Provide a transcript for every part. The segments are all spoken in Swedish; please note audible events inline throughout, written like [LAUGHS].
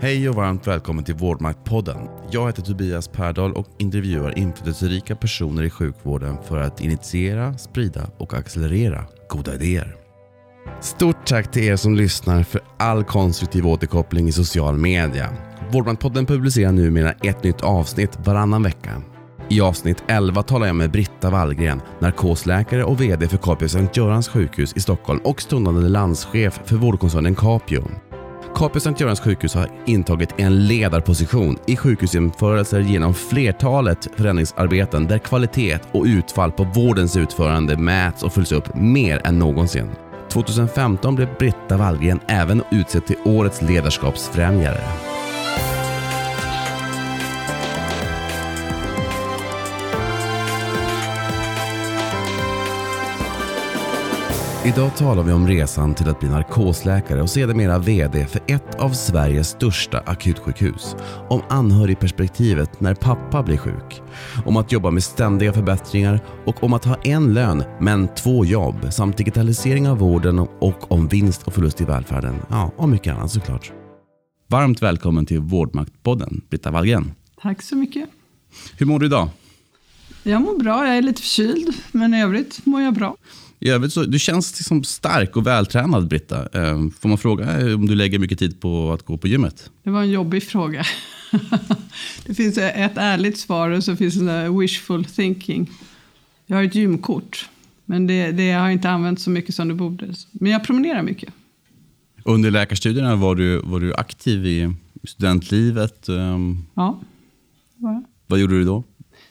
Hej och varmt välkommen till Vårdmaktpodden. Jag heter Tobias Perdal och intervjuar inflytelserika personer i sjukvården för att initiera, sprida och accelerera goda idéer. Stort tack till er som lyssnar för all konstruktiv återkoppling i social media. Vårdmaktpodden publicerar numera ett nytt avsnitt varannan vecka. I avsnitt 11 talar jag med Britta Wallgren, narkosläkare och VD för Capio Sankt Görans sjukhus i Stockholm och stundande landschef för vårdkoncernen Capio. Capio Sankt Görans sjukhus har intagit en ledarposition i sjukhusjämförelser genom flertalet förändringsarbeten där kvalitet och utfall på vårdens utförande mäts och följs upp mer än någonsin. 2015 blev Britta Wallgren även utsedd till Årets ledarskapsfrämjare. Idag talar vi om resan till att bli narkosläkare och sedermera VD för ett av Sveriges största akutsjukhus. Om anhörigperspektivet när pappa blir sjuk. Om att jobba med ständiga förbättringar och om att ha en lön men två jobb samt digitalisering av vården och om vinst och förlust i välfärden. Ja, och mycket annat såklart. Varmt välkommen till Vårdmaktpodden, Britta Wallgren. Tack så mycket. Hur mår du idag? Jag mår bra, jag är lite förkyld, men i övrigt mår jag bra. I övrigt så, du känns liksom stark och vältränad, Britta. Eh, får man fråga om du lägger mycket tid på att gå på gymmet? Det var en jobbig fråga. [LAUGHS] det finns ett ärligt svar och så finns det wishful thinking. Jag har ett gymkort, men det, det har jag inte använt så mycket som det borde. Men jag promenerar mycket. Under läkarstudierna var du, var du aktiv i studentlivet? Ja, var jag. Vad gjorde du då?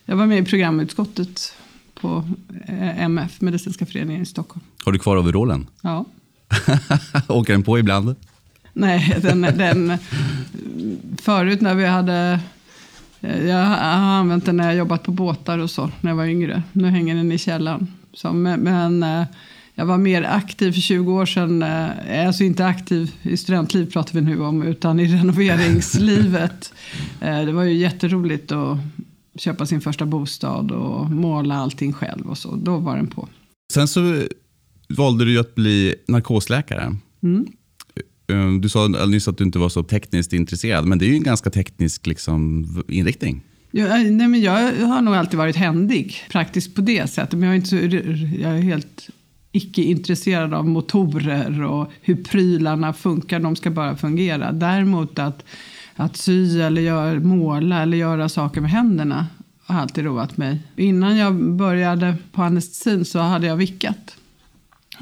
Jag var med i programutskottet på eh, MF, Medicinska föreningen i Stockholm. Har du kvar overallen? Ja. [LAUGHS] Åker den på ibland? Nej, den, den, förut när vi hade... eh, Jag har använt den när jag jobbat på båtar och så, när jag var yngre. Nu hänger den i källaren. Så, men, eh, jag var mer aktiv för 20 år sedan. Alltså inte aktiv i studentliv pratar vi nu om, utan i [LAUGHS] renoveringslivet. Det var ju jätteroligt att köpa sin första bostad och måla allting själv och så. Då var den på. Sen så valde du ju att bli narkosläkare. Mm. Eh, Du sa nyss att du inte var så tekniskt intresserad, men det är ju en ganska teknisk liksom, inriktning. Jag, nej men jag har nog alltid varit händig, praktiskt på det sättet. Men jag är, inte så, jag är helt icke intresserad av motorer och hur prylarna funkar. De ska bara fungera. Däremot att, att sy eller gör, måla eller göra saker med händerna har alltid roat mig. Innan jag började på anestesin så hade jag vickat.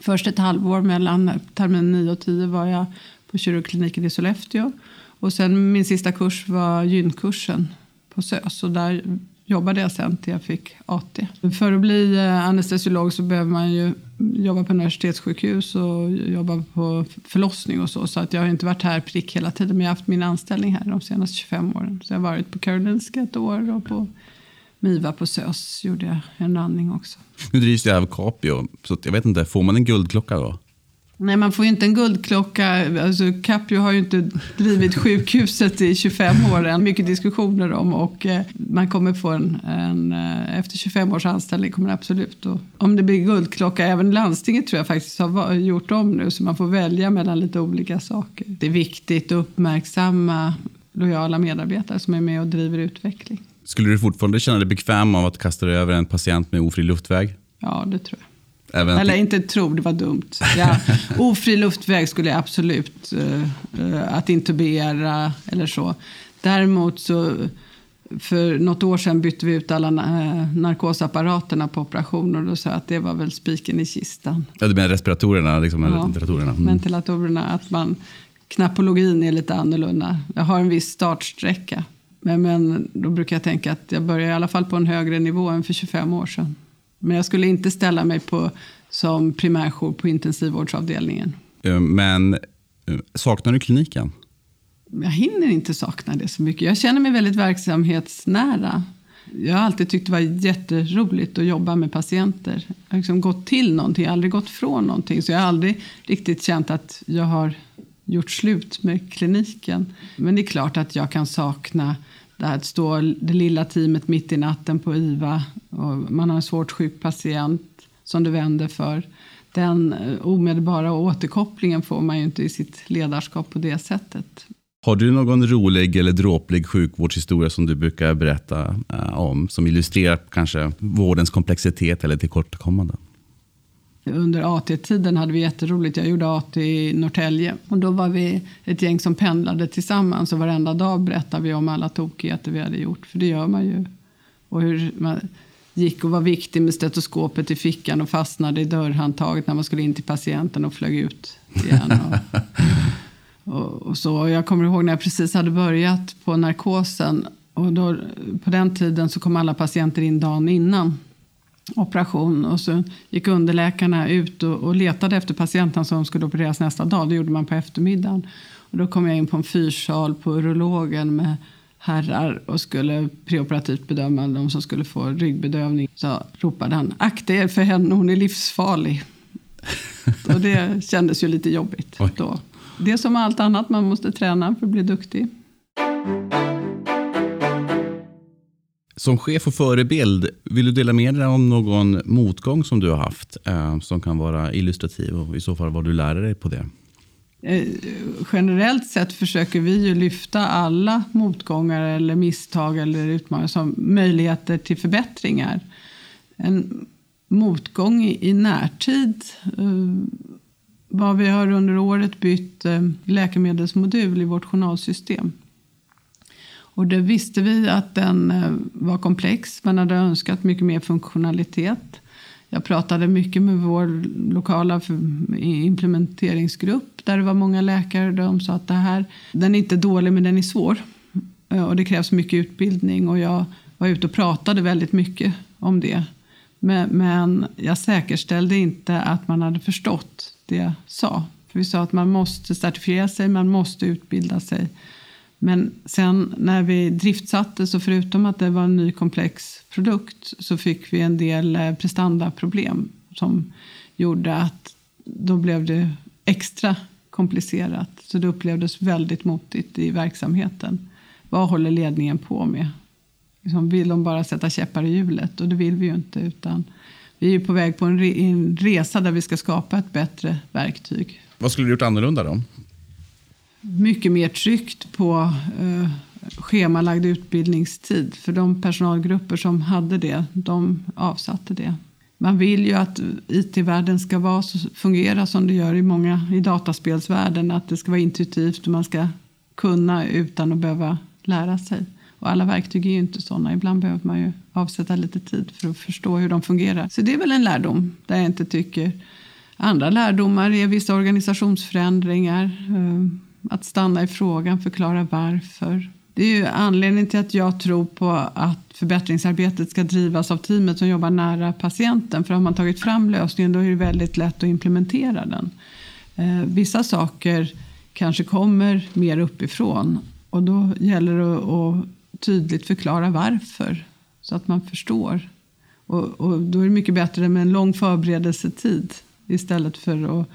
Först ett halvår mellan termin 9 och 10 var jag på kirurgkliniken i Sollefteå. Och sen min sista kurs var gynkursen på SÖS. Och där jobbade jag sen till jag fick AT. För att bli eh, anestesiolog så behöver man ju jobbar på universitetssjukhus och jobbar på förlossning och så. Så att jag har inte varit här prick hela tiden. Men jag har haft min anställning här de senaste 25 åren. Så jag har varit på Karolinska ett år och på MIVA på SÖS gjorde jag en landning också. Nu drivs det av Capio, så jag vet inte, får man en guldklocka då? Nej, man får ju inte en guldklocka. Alltså, Capio har ju inte drivit sjukhuset i 25 år än. Mycket diskussioner om och eh, man kommer få en, en eh, efter 25 års anställning kommer det absolut. Och, om det blir guldklocka, även landstinget tror jag faktiskt har gjort om nu så man får välja mellan lite olika saker. Det är viktigt att uppmärksamma lojala medarbetare som är med och driver utveckling. Skulle du fortfarande känna dig bekväm av att kasta dig över en patient med ofri luftväg? Ja, det tror jag. Även Eller inte tror, det var dumt. Ja, [LAUGHS] ofri luftväg skulle jag absolut eh, eh, att intubera eller så. Däremot så för något år sedan bytte vi ut alla eh, narkosapparaterna på operationer och då sa jag att det var väl spiken i kistan. Ja, du menar respiratorerna? Liksom, Ja. ventilatorerna. Mm. Ventilatorerna, att man knappologin är lite annorlunda. Jag har en viss startsträcka. Men, men då brukar jag tänka att jag börjar i alla fall på en högre nivå än för 25 år sedan. Men jag skulle inte ställa mig på som primärjour på intensivvårdsavdelningen. Eh, Men eh, saknar du kliniken? Jag hinner inte sakna det så mycket. Jag känner mig väldigt verksamhetsnära. Jag har alltid tyckt det var jätteroligt att jobba med patienter. Jag har liksom gått till någonting, aldrig gått från någonting. Så jag har aldrig riktigt känt att jag har gjort slut med kliniken. Men det är klart att jag kan sakna det här att stå det lilla teamet mitt i natten på IVA och man har en svårt sjuk patient som du vänder för. Den eh, omedelbara återkopplingen får man ju inte i sitt ledarskap på det sättet. Har du någon rolig eller dråplig sjukvårdshistoria som du brukar berätta eh, om, som illustrerar kanske vårdens komplexitet eller tillkortakommanden? Under AT-tiden hade vi jätteroligt. Jag gjorde AT i Norrtälje. Och då var vi ett gäng som pendlade tillsammans och varenda dag berättade vi om alla tokigheter vi hade gjort. För det gör man ju. Och hur man gick och var viktig med stetoskopet i fickan och fastnade i dörrhandtaget när man skulle in till patienten och flög ut igen. Och, och, och så. Jag kommer ihåg när jag precis hade börjat på narkosen. Och då, på den tiden så kom alla patienter in dagen innan operation. Och så gick underläkarna ut och, och letade efter patienten som skulle opereras nästa dag. Det gjorde man på eftermiddagen. Och då kom jag in på en fyrsal på urologen med herrar och skulle preoperativt bedöma de som skulle få ryggbedövning. Så ropade han akta er för henne, hon är livsfarlig. [LAUGHS] och det kändes ju lite jobbigt Oj. då. Det är som allt annat, man måste träna för att bli duktig. Som chef och förebild, vill du dela med dig om någon motgång som du har haft eh, som kan vara illustrativ och i så fall vad du lär dig på det? Eh, generellt sett försöker vi ju lyfta alla motgångar eller misstag eller utmaningar som möjligheter till förbättringar. En motgång i, i närtid eh, var vi har under året bytt eh, läkemedelsmodul i vårt journalsystem. Och det visste vi att den eh, var komplex. Man hade önskat mycket mer funktionalitet. Jag pratade mycket med vår lokala implementeringsgrupp där det var många läkare. De sa att det här, den är inte dålig men den är svår. Eh, och det krävs mycket utbildning och jag var ute och pratade väldigt mycket om det. Men, men jag säkerställde inte att man hade förstått det jag sa. För vi sa att man måste certifiera sig, man måste utbilda sig. Men sen när vi driftsatte så förutom att det var en ny komplex produkt så fick vi en del eh, prestandaproblem som gjorde att då blev det extra komplicerat. Så det upplevdes väldigt motigt i verksamheten. Vad håller ledningen på med? Liksom, vill de bara sätta käppar i hjulet? Och det vill vi ju inte. utan Vi är på väg på en, resa där vi ska skapa ett bättre verktyg. Vad skulle du gjort annorlunda då? Mycket mer tryckt på eh, schemalagd utbildningstid. För de personalgrupper som hade det, de avsatte det. Man vill ju att IT-världen ska vara, fungera som det gör i många i dataspelsvärlden. Att det ska vara intuitivt och man ska kunna utan att behöva lära sig. Och alla verktyg är ju inte sådana. Ibland behöver man ju avsätta lite tid för att förstå hur de fungerar. Så det är väl en lärdom där jag inte tycker Andra lärdomar är vissa organisationsförändringar. Eh, att stanna i frågan, förklara varför. Det är ju anledningen till att jag tror på att förbättringsarbetet ska drivas av teamet som jobbar nära patienten. För har man tagit fram lösningen då är det väldigt lätt att implementera den. Eh, vissa saker kanske kommer mer uppifrån och då gäller det att tydligt förklara varför så att man förstår. Och, och då är det mycket bättre med en lång förberedelsetid istället för att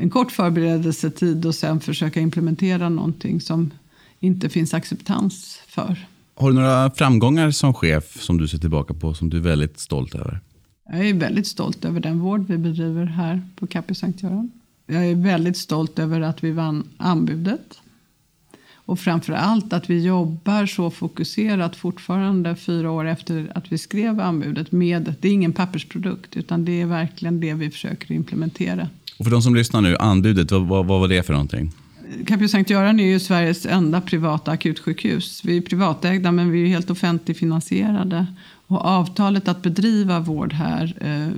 en kort förberedelsetid och sen försöka implementera någonting som inte finns acceptans för. Har du några framgångar som chef som du ser tillbaka på som du är väldigt stolt över? Jag är väldigt stolt över den vård vi bedriver här på Capio Sankt Göran. Jag är väldigt stolt över att vi vann anbudet. Och framför allt att vi jobbar så fokuserat fortfarande fyra år efter att vi skrev anbudet med, det är ingen pappersprodukt utan det är verkligen det vi försöker implementera. Och för de som lyssnar nu, anbudet, vad, vad, vad var det för någonting? Capio Sankt Göran är ju Sveriges enda privata akutsjukhus. Vi är privatägda men vi är helt offentligfinansierade. Och avtalet att bedriva vård här eh,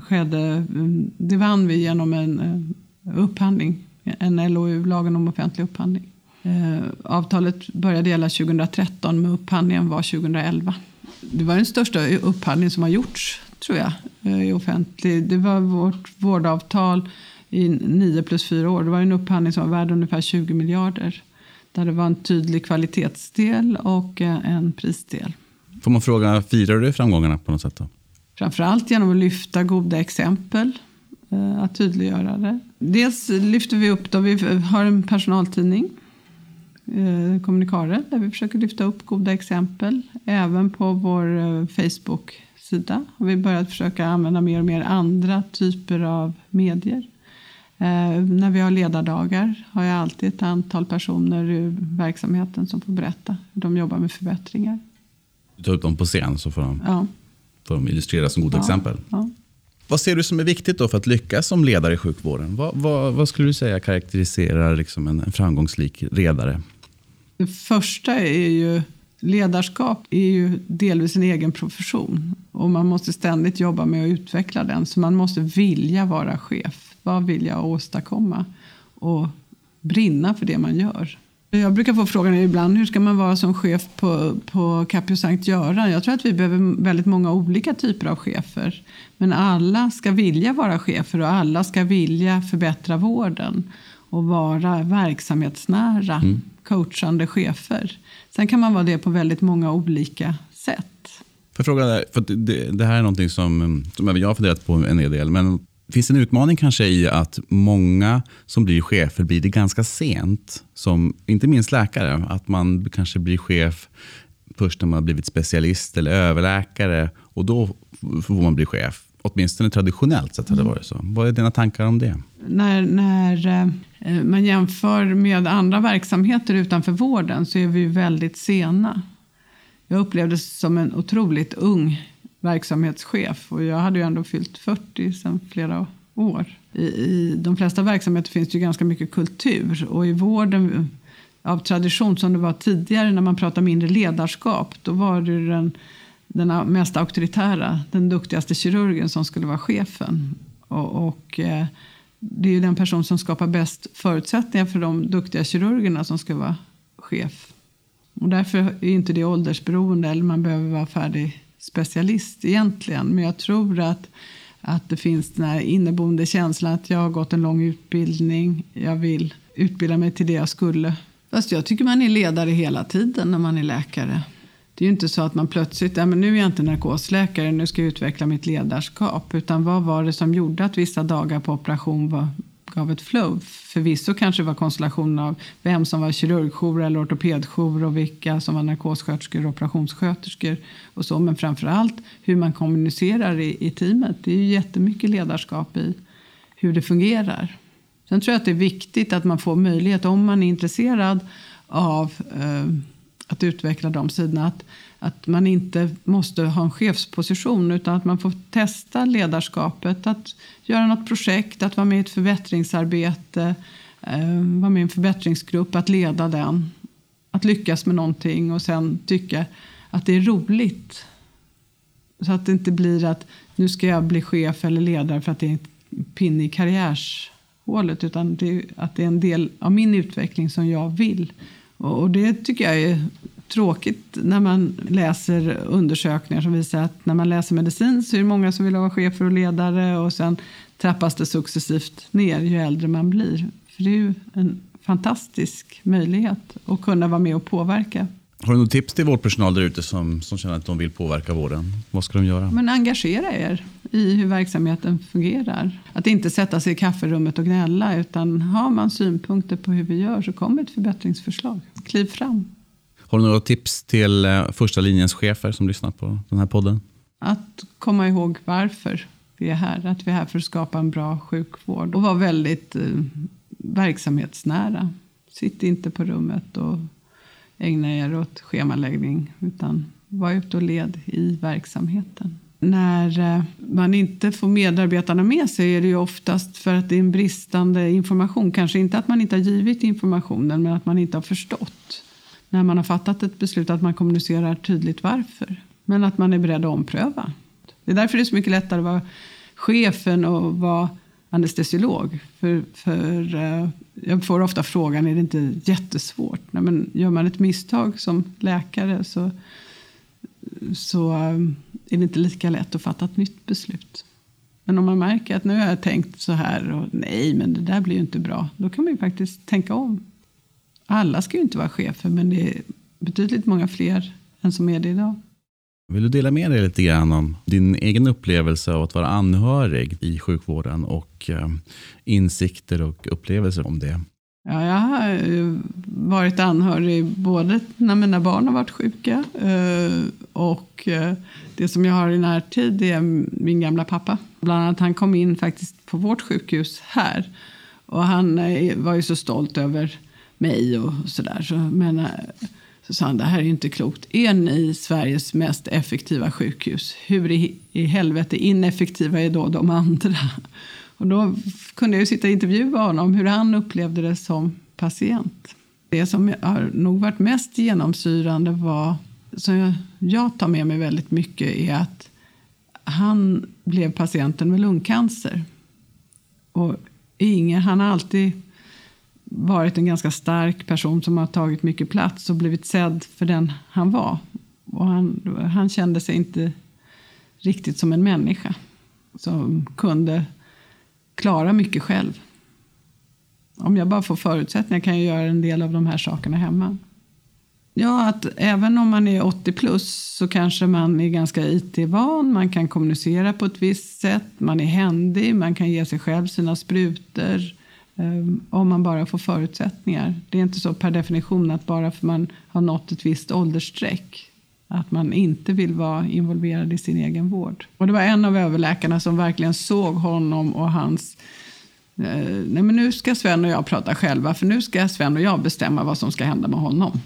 skedde, mm, det vann vi genom en eh, upphandling, en LOU, lagen om offentlig upphandling. Eh, avtalet började gälla 2013 men upphandlingen var 2011. Det var den största upphandling som har gjorts tror jag, eh, i offentlig. Det var vårt vårdavtal i nio plus fyra år. Det var en upphandling som var värd ungefär 20 miljarder. Där det var en tydlig kvalitetsdel och eh, en prisdel. Får man fråga, firar du framgångarna på något sätt? Då? Framförallt genom att lyfta goda exempel. Eh, att tydliggöra det. Dels lyfter vi upp, då vi har en personaltidning Kommunikare där vi försöker lyfta upp goda exempel. Även på vår Facebook sida har vi börjat försöka använda mer och mer andra typer av medier. Eh, när vi har ledardagar har jag alltid ett antal personer ur verksamheten som får berätta hur de jobbar med förbättringar. Du tar ut dem på scen så får de, Ja. får de illustrera som goda Ja. exempel. Ja. Vad ser du som är viktigt då för att lyckas som ledare i sjukvården? Vad, vad, vad skulle du säga karaktäriserar liksom en, en framgångsrik ledare? Det första är ju ledarskap är ju delvis en egen profession och man måste ständigt jobba med att utveckla den. Så man måste vilja vara chef. Vad vill jag åstadkomma? Och brinna för det man gör. Jag brukar få frågan ibland hur ska man vara som chef på, på Capio Sankt Göran. Jag tror att vi behöver väldigt många olika typer av chefer. Men alla ska vilja vara chefer och alla ska vilja förbättra vården och vara verksamhetsnära, coachande chefer. Sen kan man vara det på väldigt många olika sätt. Får jag fråga där, för det, det här är någonting som, mm, som även jag har funderat på en hel del. Men finns det en utmaning kanske i att många som blir chefer blir det ganska sent? Som, inte minst läkare, att man kanske blir chef först när man har blivit specialist eller överläkare och då får man bli chef. Åtminstone traditionellt sett har det varit så. Vad är dina tankar om det? När, när eh, man jämför med andra verksamheter utanför vården så är vi väldigt sena. Jag upplevde det som en otroligt ung verksamhetschef och jag hade ju ändå fyllt 40 sedan flera år. I, I de flesta verksamheter finns det ju ganska mycket kultur och i vården av tradition som det var tidigare när man pratade mindre ledarskap då var det den, den mest auktoritära, den duktigaste kirurgen som skulle vara chefen. Och, och eh, det är ju den person som skapar bäst förutsättningar för de duktiga kirurgerna som ska vara chef. Och därför är inte det åldersberoende eller man behöver vara färdig specialist egentligen. Men jag tror att, att det finns den här inneboende känslan att jag har gått en lång utbildning. Jag vill utbilda mig till det jag skulle. Fast jag tycker man är ledare hela tiden när man är läkare. Det är ju inte så att man plötsligt, ja, men nu är jag inte narkosläkare, nu ska jag utveckla mitt ledarskap. Utan vad var det som gjorde att vissa dagar på operation var, gav ett flow? Förvisso kanske det var konstellationen av vem som var kirurgjour eller ortopedjour och vilka som var narkossköterskor och operationssköterskor. Och så, men framför allt hur man kommunicerar i, i teamet. Det är ju jättemycket ledarskap i hur det fungerar. Sen tror jag att det är viktigt att man får möjlighet, om man är intresserad av eh, att utveckla de sidorna, att, att man inte måste ha en chefsposition utan att man får testa ledarskapet, att göra något projekt, att vara med i ett förbättringsarbete, eh, vara med i en förbättringsgrupp, att leda den, att lyckas med någonting och sen tycka att det är roligt. Så att det inte blir att nu ska jag bli chef eller ledare för att det är en pinne i karriärshålet utan det att det är en del av min utveckling som jag vill. Och, det tycker jag är tråkigt när man läser undersökningar som visar att när man läser medicin så är det många som vill vara chefer och ledare och sen trappas det successivt ner ju äldre man blir. För det är ju en fantastisk möjlighet att kunna vara med och påverka. Har du något tips till vårdpersonal där ute som, som känner att de vill påverka vården? Vad ska de göra? Men engagera er i hur verksamheten fungerar. Att inte sätta sig i kafferummet och gnälla utan har man synpunkter på hur vi gör så kommer ett förbättringsförslag. Kliv fram. Har du några tips till eh, första linjens chefer som lyssnar på den här podden? Att komma ihåg varför vi är här. Att vi är här för att skapa en bra sjukvård och vara väldigt eh, verksamhetsnära. Sitt inte på rummet och ägna er åt schemaläggning utan var ute och led i verksamheten. När eh, man inte får medarbetarna med sig är det ju oftast för att det är en bristande information. Kanske inte att man inte har givit informationen men att man inte har förstått. När man har fattat ett beslut att man kommunicerar tydligt varför. Men att man är beredd att ompröva. Det är därför det är så mycket lättare att vara chefen och vara anestesiolog. För, för eh, jag får ofta frågan, är det inte jättesvårt? Nej, men gör man ett misstag som läkare så, så eh, är det inte lika lätt att fatta ett nytt beslut. Men om man märker att nu har jag tänkt så här och nej, men det där blir ju inte bra. Då kan man ju faktiskt tänka om. Alla ska ju inte vara chefer, men det är betydligt många fler än som är det idag. Vill du dela med dig lite grann om din egen upplevelse av att vara anhörig i sjukvården och eh, insikter och upplevelser om det? Ja, jag har eh, varit anhörig både när mina barn har varit sjuka eh, och det som jag har i närtid är min gamla pappa. Bland annat han kom in faktiskt på vårt sjukhus här Och han var ju så stolt över mig och sådär. Så, men Susanne, sa han, det här är ju inte klokt. Är ni Sveriges mest effektiva sjukhus? Hur i, i helvete ineffektiva är då de andra? Och då kunde jag ju sitta och intervjua honom hur han upplevde det som patient. Det som har nog varit mest genomsyrande var, som jag tar med mig väldigt mycket, är att han blev patienten med lungcancer. Och ingen, han har alltid varit en ganska stark person som har tagit mycket plats och blivit sedd för den han var. Och han, han kände sig inte riktigt som en människa som kunde klara mycket själv. Om jag bara får förutsättningar kan jag göra en del av de här sakerna hemma. Ja, att även om man är 80 plus så kanske man är ganska IT-van. Man kan kommunicera på ett visst sätt. Man är händig. Man kan ge sig själv sina sprutor. Ehm, om man bara får förutsättningar. Det är inte så per definition att bara för man har nått ett visst åldersstreck att man inte vill vara involverad i sin egen vård. Och det var en av överläkarna som verkligen såg honom och hans eh, Nej, men nu ska Sven och jag prata själva, för nu ska Sven och jag bestämma vad som ska hända med honom.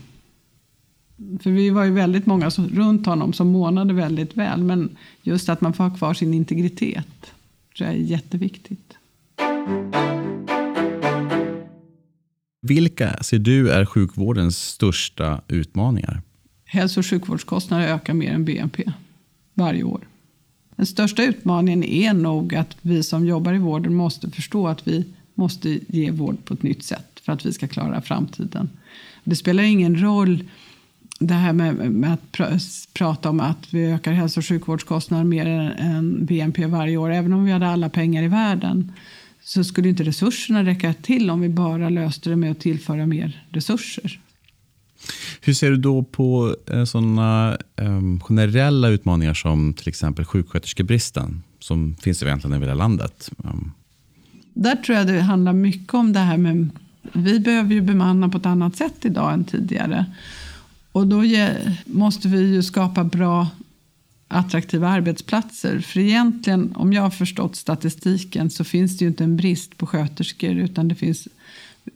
För vi var ju väldigt många som, runt honom som månade väldigt väl. Men just att man får ha kvar sin integritet tror jag är jätteviktigt. Vilka ser du är sjukvårdens största utmaningar? Hälso och sjukvårdskostnader ökar mer än BNP varje år. Den största utmaningen är nog att vi som jobbar i vården måste förstå att vi måste ge vård på ett nytt sätt för att vi ska klara framtiden. Det spelar ingen roll det här med, med, att pr prata om att vi ökar hälso och sjukvårdskostnader mer än BNP varje år. Även om vi hade alla pengar i världen så skulle inte resurserna räcka till om vi bara löste det med att tillföra mer resurser. Hur ser du då på eh, sådana eh, generella utmaningar som till exempel sjuksköterskebristen som finns egentligen över hela landet? Um. Där tror jag det handlar mycket om det här med vi behöver ju bemanna på ett annat sätt idag än tidigare. Och då måste vi ju skapa bra attraktiva arbetsplatser. För egentligen, om jag har förstått statistiken, så finns det ju inte en brist på sköterskor utan det finns,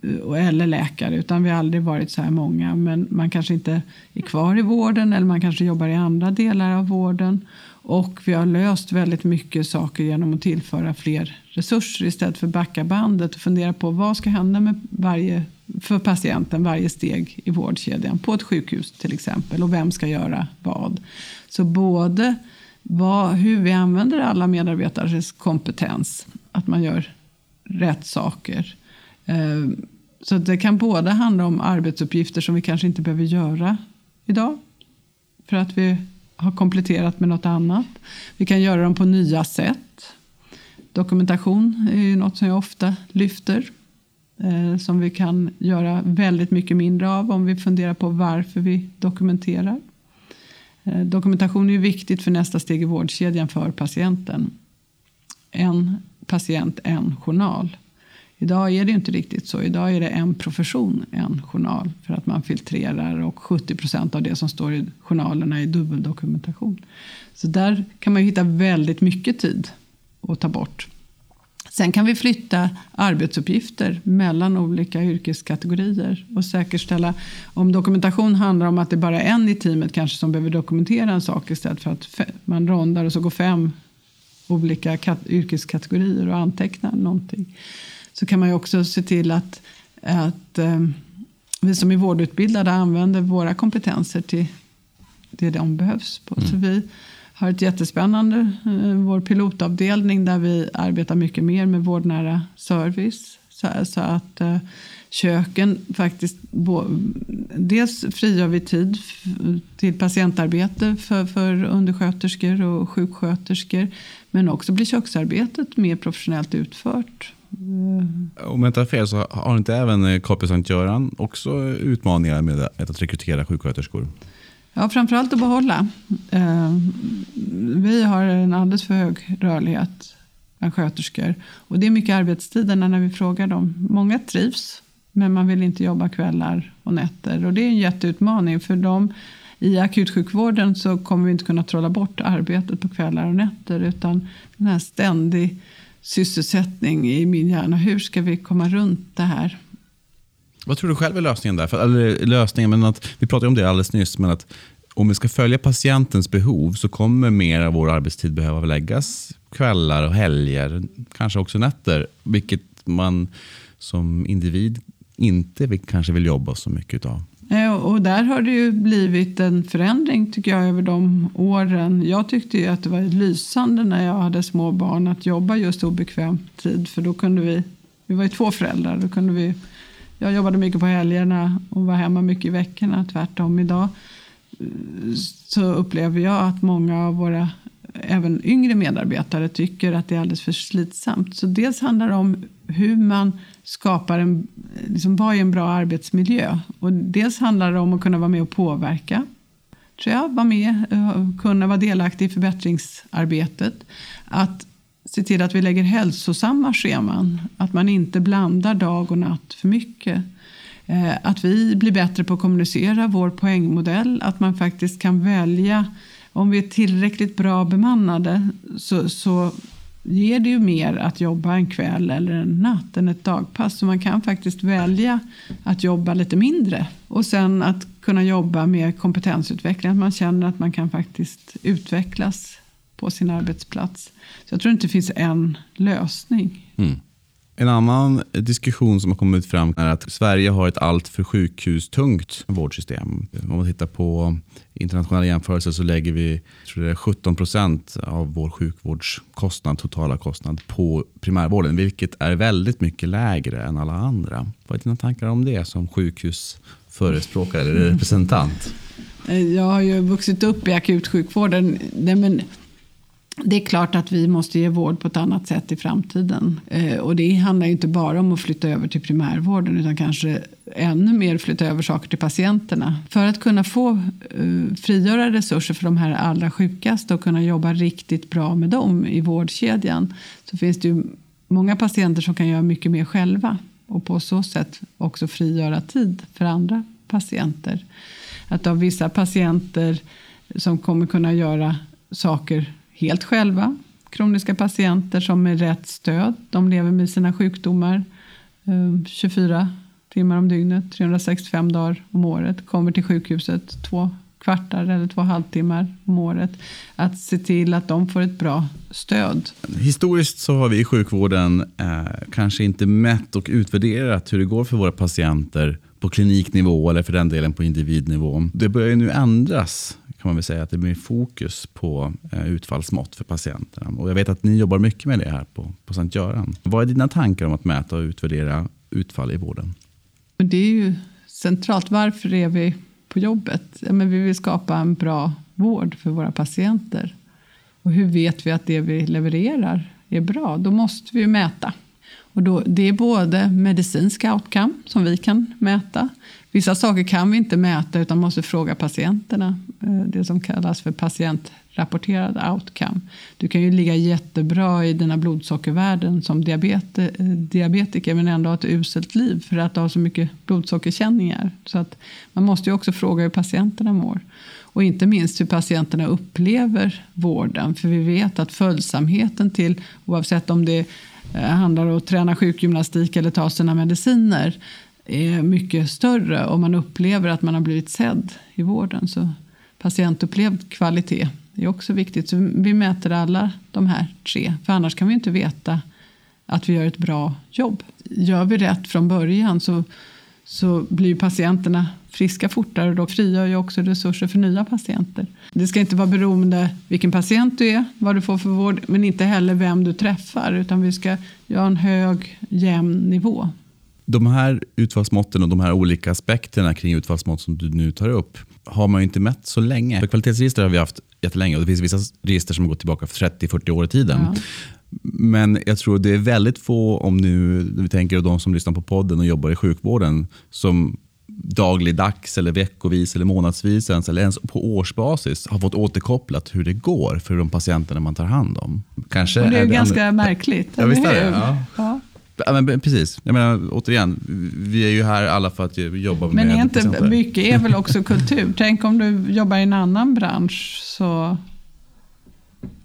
eh, eller läkare, utan vi har aldrig varit så här många. Men man kanske inte är kvar i vården eller man kanske jobbar i andra delar av vården. Och vi har löst väldigt mycket saker genom att tillföra fler resurser istället för backa bandet och fundera på vad ska hända med varje för patienten varje steg i vårdkedjan på ett sjukhus till exempel och vem ska göra vad. Så både vad, hur vi använder alla medarbetares kompetens, att man gör rätt saker. Eh, så det kan både handla om arbetsuppgifter som vi kanske inte behöver göra idag för att vi har kompletterat med något annat. Vi kan göra dem på nya sätt. Dokumentation är ju något som jag ofta lyfter Eh, som vi kan göra väldigt mycket mindre av om vi funderar på varför vi dokumenterar. Eh, dokumentation är ju viktigt för nästa steg i vårdkedjan för patienten. En patient, en journal. Idag är det inte riktigt så. Idag är det en profession, en journal. För att man filtrerar och 70 procent av det som står i journalerna är dubbeldokumentation. Så där kan man hitta väldigt mycket tid att ta bort. Sen kan vi flytta arbetsuppgifter mellan olika yrkeskategorier och säkerställa om dokumentation handlar om att det bara är en i teamet kanske som behöver dokumentera en sak istället för att man rondar och så går fem olika yrkeskategorier och antecknar någonting. Så kan man ju också se till att, att um, vi som är vårdutbildade använder våra kompetenser till det de behövs på. Mm. Så vi har ett jättespännande, eh, vår pilotavdelning där vi arbetar mycket mer med vårdnära service. Så, så att eh, köken faktiskt, dels frigör vi tid till patientarbete för, för undersköterskor och sjuksköterskor. Men också blir köksarbetet mer professionellt utfört. Eh. Om jag inte har fel så har inte även KP Sankt Göran också utmaningar med att rekrytera sjuksköterskor? Ja, framförallt att behålla. Eh, vi har en alldeles för hög rörlighet bland sköterskor. Och det är mycket arbetstiderna när vi frågar dem. Många trivs, men man vill inte jobba kvällar och nätter. Och det är en jätteutmaning för dem. I akutsjukvården så kommer vi inte kunna trolla bort arbetet på kvällar och nätter. Utan den här ständig sysselsättning i min hjärna. Hur ska vi komma runt det här? Vad tror du själv är lösningen där? För, eller lösningen, men att, vi pratade om det alldeles nyss, men att om vi ska följa patientens behov så kommer mer av vår arbetstid behöva läggas kvällar och helger, kanske också nätter, vilket man som individ inte kanske vill jobba så mycket av. Eh, och där har det ju blivit en förändring tycker jag över de åren. Jag tyckte ju att det var lysande när jag hade små barn att jobba just obekväm tid. För då kunde vi, vi var ju två föräldrar, då kunde vi, jag jobbade mycket på helgerna och var hemma mycket i veckorna. Tvärtom idag eh, så upplever jag att många av våra även yngre medarbetare tycker att det är alldeles för slitsamt. Så dels handlar det om hur man skapar en, liksom vad är en bra arbetsmiljö? Och dels handlar det om att kunna vara med och påverka. Tror jag, vara med, eh, kunna vara delaktig i förbättringsarbetet. Att se till att vi lägger hälsosamma scheman. Att man inte blandar dag och natt för mycket. Eh, att vi blir bättre på att kommunicera vår poängmodell. Att man faktiskt kan välja om vi är tillräckligt bra bemannade så, så ger det ju mer att jobba en kväll eller en natt än ett dagpass. Så man kan faktiskt välja att jobba lite mindre. Och sen att kunna jobba med kompetensutveckling. Att man känner att man kan faktiskt utvecklas på sin arbetsplats. Så jag tror inte det finns en lösning. Mm. En annan diskussion som har kommit fram är att Sverige har ett alltför sjukhustungt vårdsystem. Om man tittar på internationella jämförelser så lägger vi tror det är 17 procent av vår sjukvårdskostnad, totala kostnad på primärvården, vilket är väldigt mycket lägre än alla andra. Vad är dina tankar om det som sjukhusförespråkare eller representant? Jag har ju vuxit upp i akutsjukvården. men det är klart att vi måste ge vård på ett annat sätt i framtiden. Eh, och det handlar inte bara om att flytta över till primärvården utan kanske ännu mer flytta över saker till patienterna. För att kunna få eh, frigöra resurser för de här allra sjukaste och kunna jobba riktigt bra med dem i vårdkedjan så finns det ju många patienter som kan göra mycket mer själva och på så sätt också frigöra tid för andra patienter. Att av vissa patienter som kommer kunna göra saker helt själva. Kroniska patienter som med rätt stöd, de lever med sina sjukdomar eh, 24 timmar om dygnet, 365 dagar om året, kommer till sjukhuset två kvartar eller två halvtimmar om året. Att se till att de får ett bra stöd. Historiskt så har vi i sjukvården eh, kanske inte mätt och utvärderat hur det går för våra patienter på kliniknivå eller för den delen på individnivå. Det börjar nu ändras kan man väl säga att det blir fokus på eh, utfallsmått för patienterna. Och jag vet att ni jobbar mycket med det här på, på Sankt Göran. Vad är dina tankar om att mäta och utvärdera utfall i vården? Det är ju centralt. Varför är vi på jobbet? Ja, men vi vill skapa en bra vård för våra patienter. Och hur vet vi att det vi levererar är bra? Då måste vi mäta. Och då, det är både medicinska outcome som vi kan mäta. Vissa saker kan vi inte mäta utan måste fråga patienterna. Eh, det som kallas för patientrapporterad outcome. Du kan ju ligga jättebra i dina blodsockervärden som diabete, eh, diabetiker men ändå ha ett uselt liv för att du har så mycket blodsockerkänningar. Så att man måste ju också fråga hur patienterna mår. Och inte minst hur patienterna upplever vården. För vi vet att följsamheten till, oavsett om det eh, handlar om att träna sjukgymnastik eller ta sina mediciner, är mycket större om man upplever att man har blivit sedd i vården. Så patientupplevd kvalitet är också viktigt. Så vi mäter alla de här tre, för annars kan vi inte veta att vi gör ett bra jobb. Gör vi rätt från början så, så blir patienterna friska fortare och då frigör ju också resurser för nya patienter. Det ska inte vara beroende vilken patient du är, vad du får för vård, men inte heller vem du träffar, utan vi ska göra en hög, jämn nivå. De här utfallsmåtten och de här olika aspekterna kring utfallsmått som du nu tar upp har man ju inte mätt så länge. För kvalitetsregister har vi haft jättelänge och det finns vissa register som går tillbaka 30-40 år i tiden. Ja. Men jag tror det är väldigt få, om nu vi tänker de som lyssnar på podden och jobbar i sjukvården, som dagligdags, eller veckovis, eller månadsvis ens, eller ens på årsbasis har fått återkopplat hur det går för de patienterna man tar hand om. Kanske och det är, är det ganska en... märkligt, ja, visst är det? Ja. Ja. Ja, men precis. Jag menar, återigen, vi är ju här alla för att jobba men med Men inte mycket är väl också kultur? [LAUGHS] Tänk om du jobbar i en annan bransch så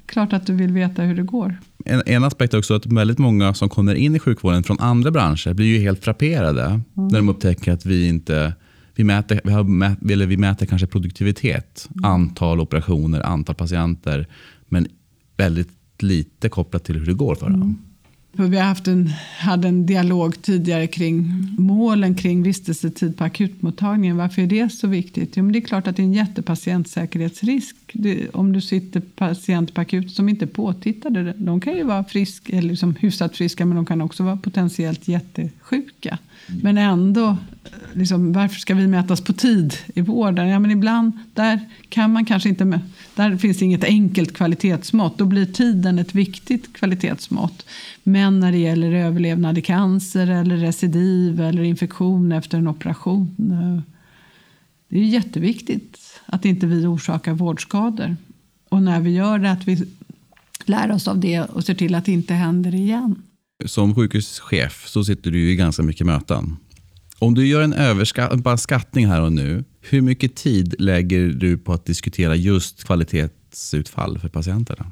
klart att du vill veta hur det går. En, en aspekt är också att väldigt många som kommer in i sjukvården från andra branscher blir ju helt frapperade mm. när de upptäcker att vi inte vi mäter, vi, har mät, eller vi mäter kanske produktivitet, mm. antal operationer, antal patienter, men väldigt lite kopplat till hur det går för dem. Mm. För vi har haft en, hade en dialog tidigare kring målen kring vistelsetid på akutmottagningen. Varför är det så viktigt? Jo, men det är klart att det är en jättepatientsäkerhetsrisk. Det, om du sitter patient på akut som inte är påtittade. De kan ju vara frisk, eller liksom hyfsat friska men de kan också vara potentiellt jättesjuka. Men ändå, liksom, varför ska vi mätas på tid i vården? Ja, men ibland där kan man kanske inte, där finns inget enkelt kvalitetsmått. Då blir tiden ett viktigt kvalitetsmått. Men när det gäller överlevnad i cancer eller recidiv eller infektion efter en operation. Eh, det är jätteviktigt att inte vi orsakar vårdskador. Och när vi gör det att vi lär oss av det och ser till att det inte händer igen. Som sjukhuschef så sitter du i ganska mycket möten. Om du gör en överskattning här och nu, hur mycket tid lägger du på att diskutera just kvalitetsutfall för patienterna?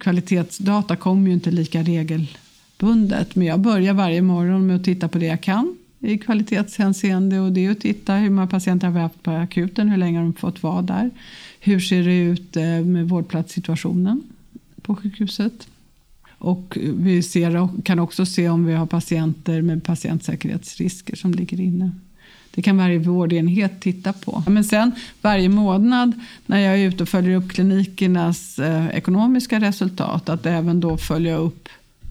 Kvalitetsdata kommer ju inte lika regelbundet, men jag börjar varje morgon med att titta på det jag kan i kvalitetshänseende och det är att titta hur många patienter har vi haft på akuten, hur länge har de fått vara där, hur ser det ut eh, med vårdplatssituationen på sjukhuset. Och vi ser, kan också se om vi har patienter med patientsäkerhetsrisker som ligger inne. Det kan varje vårdenhet titta på. Men sen varje månad när jag är ute och följer upp klinikernas eh, ekonomiska resultat att även då följa upp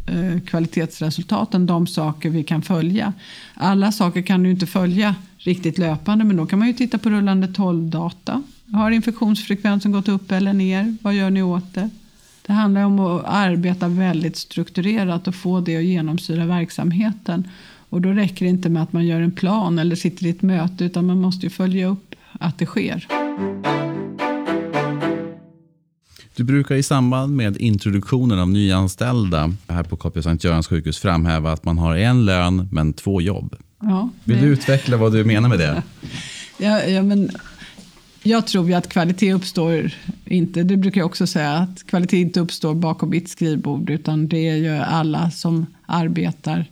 eh, kvalitetsresultaten, de saker vi kan följa. Alla saker kan du inte följa riktigt löpande men då kan man ju titta på rullande 12-data. Har infektionsfrekvensen gått upp eller ner? Vad gör ni åt det? Det handlar om att arbeta väldigt strukturerat och få det att genomsyra verksamheten. Och då räcker det inte med att man gör en plan eller sitter i ett möte utan man måste följa upp att det sker. Du brukar i samband med introduktionen av nyanställda här på KP Sankt Görans sjukhus framhäva att man har en lön men två jobb. Ja, Vill du utveckla vad du menar med det? [LAUGHS] ja, ja, men jag tror ju att kvalitet uppstår inte, det brukar jag också säga, att kvalitet inte uppstår bakom mitt skrivbord utan det är ju alla som arbetar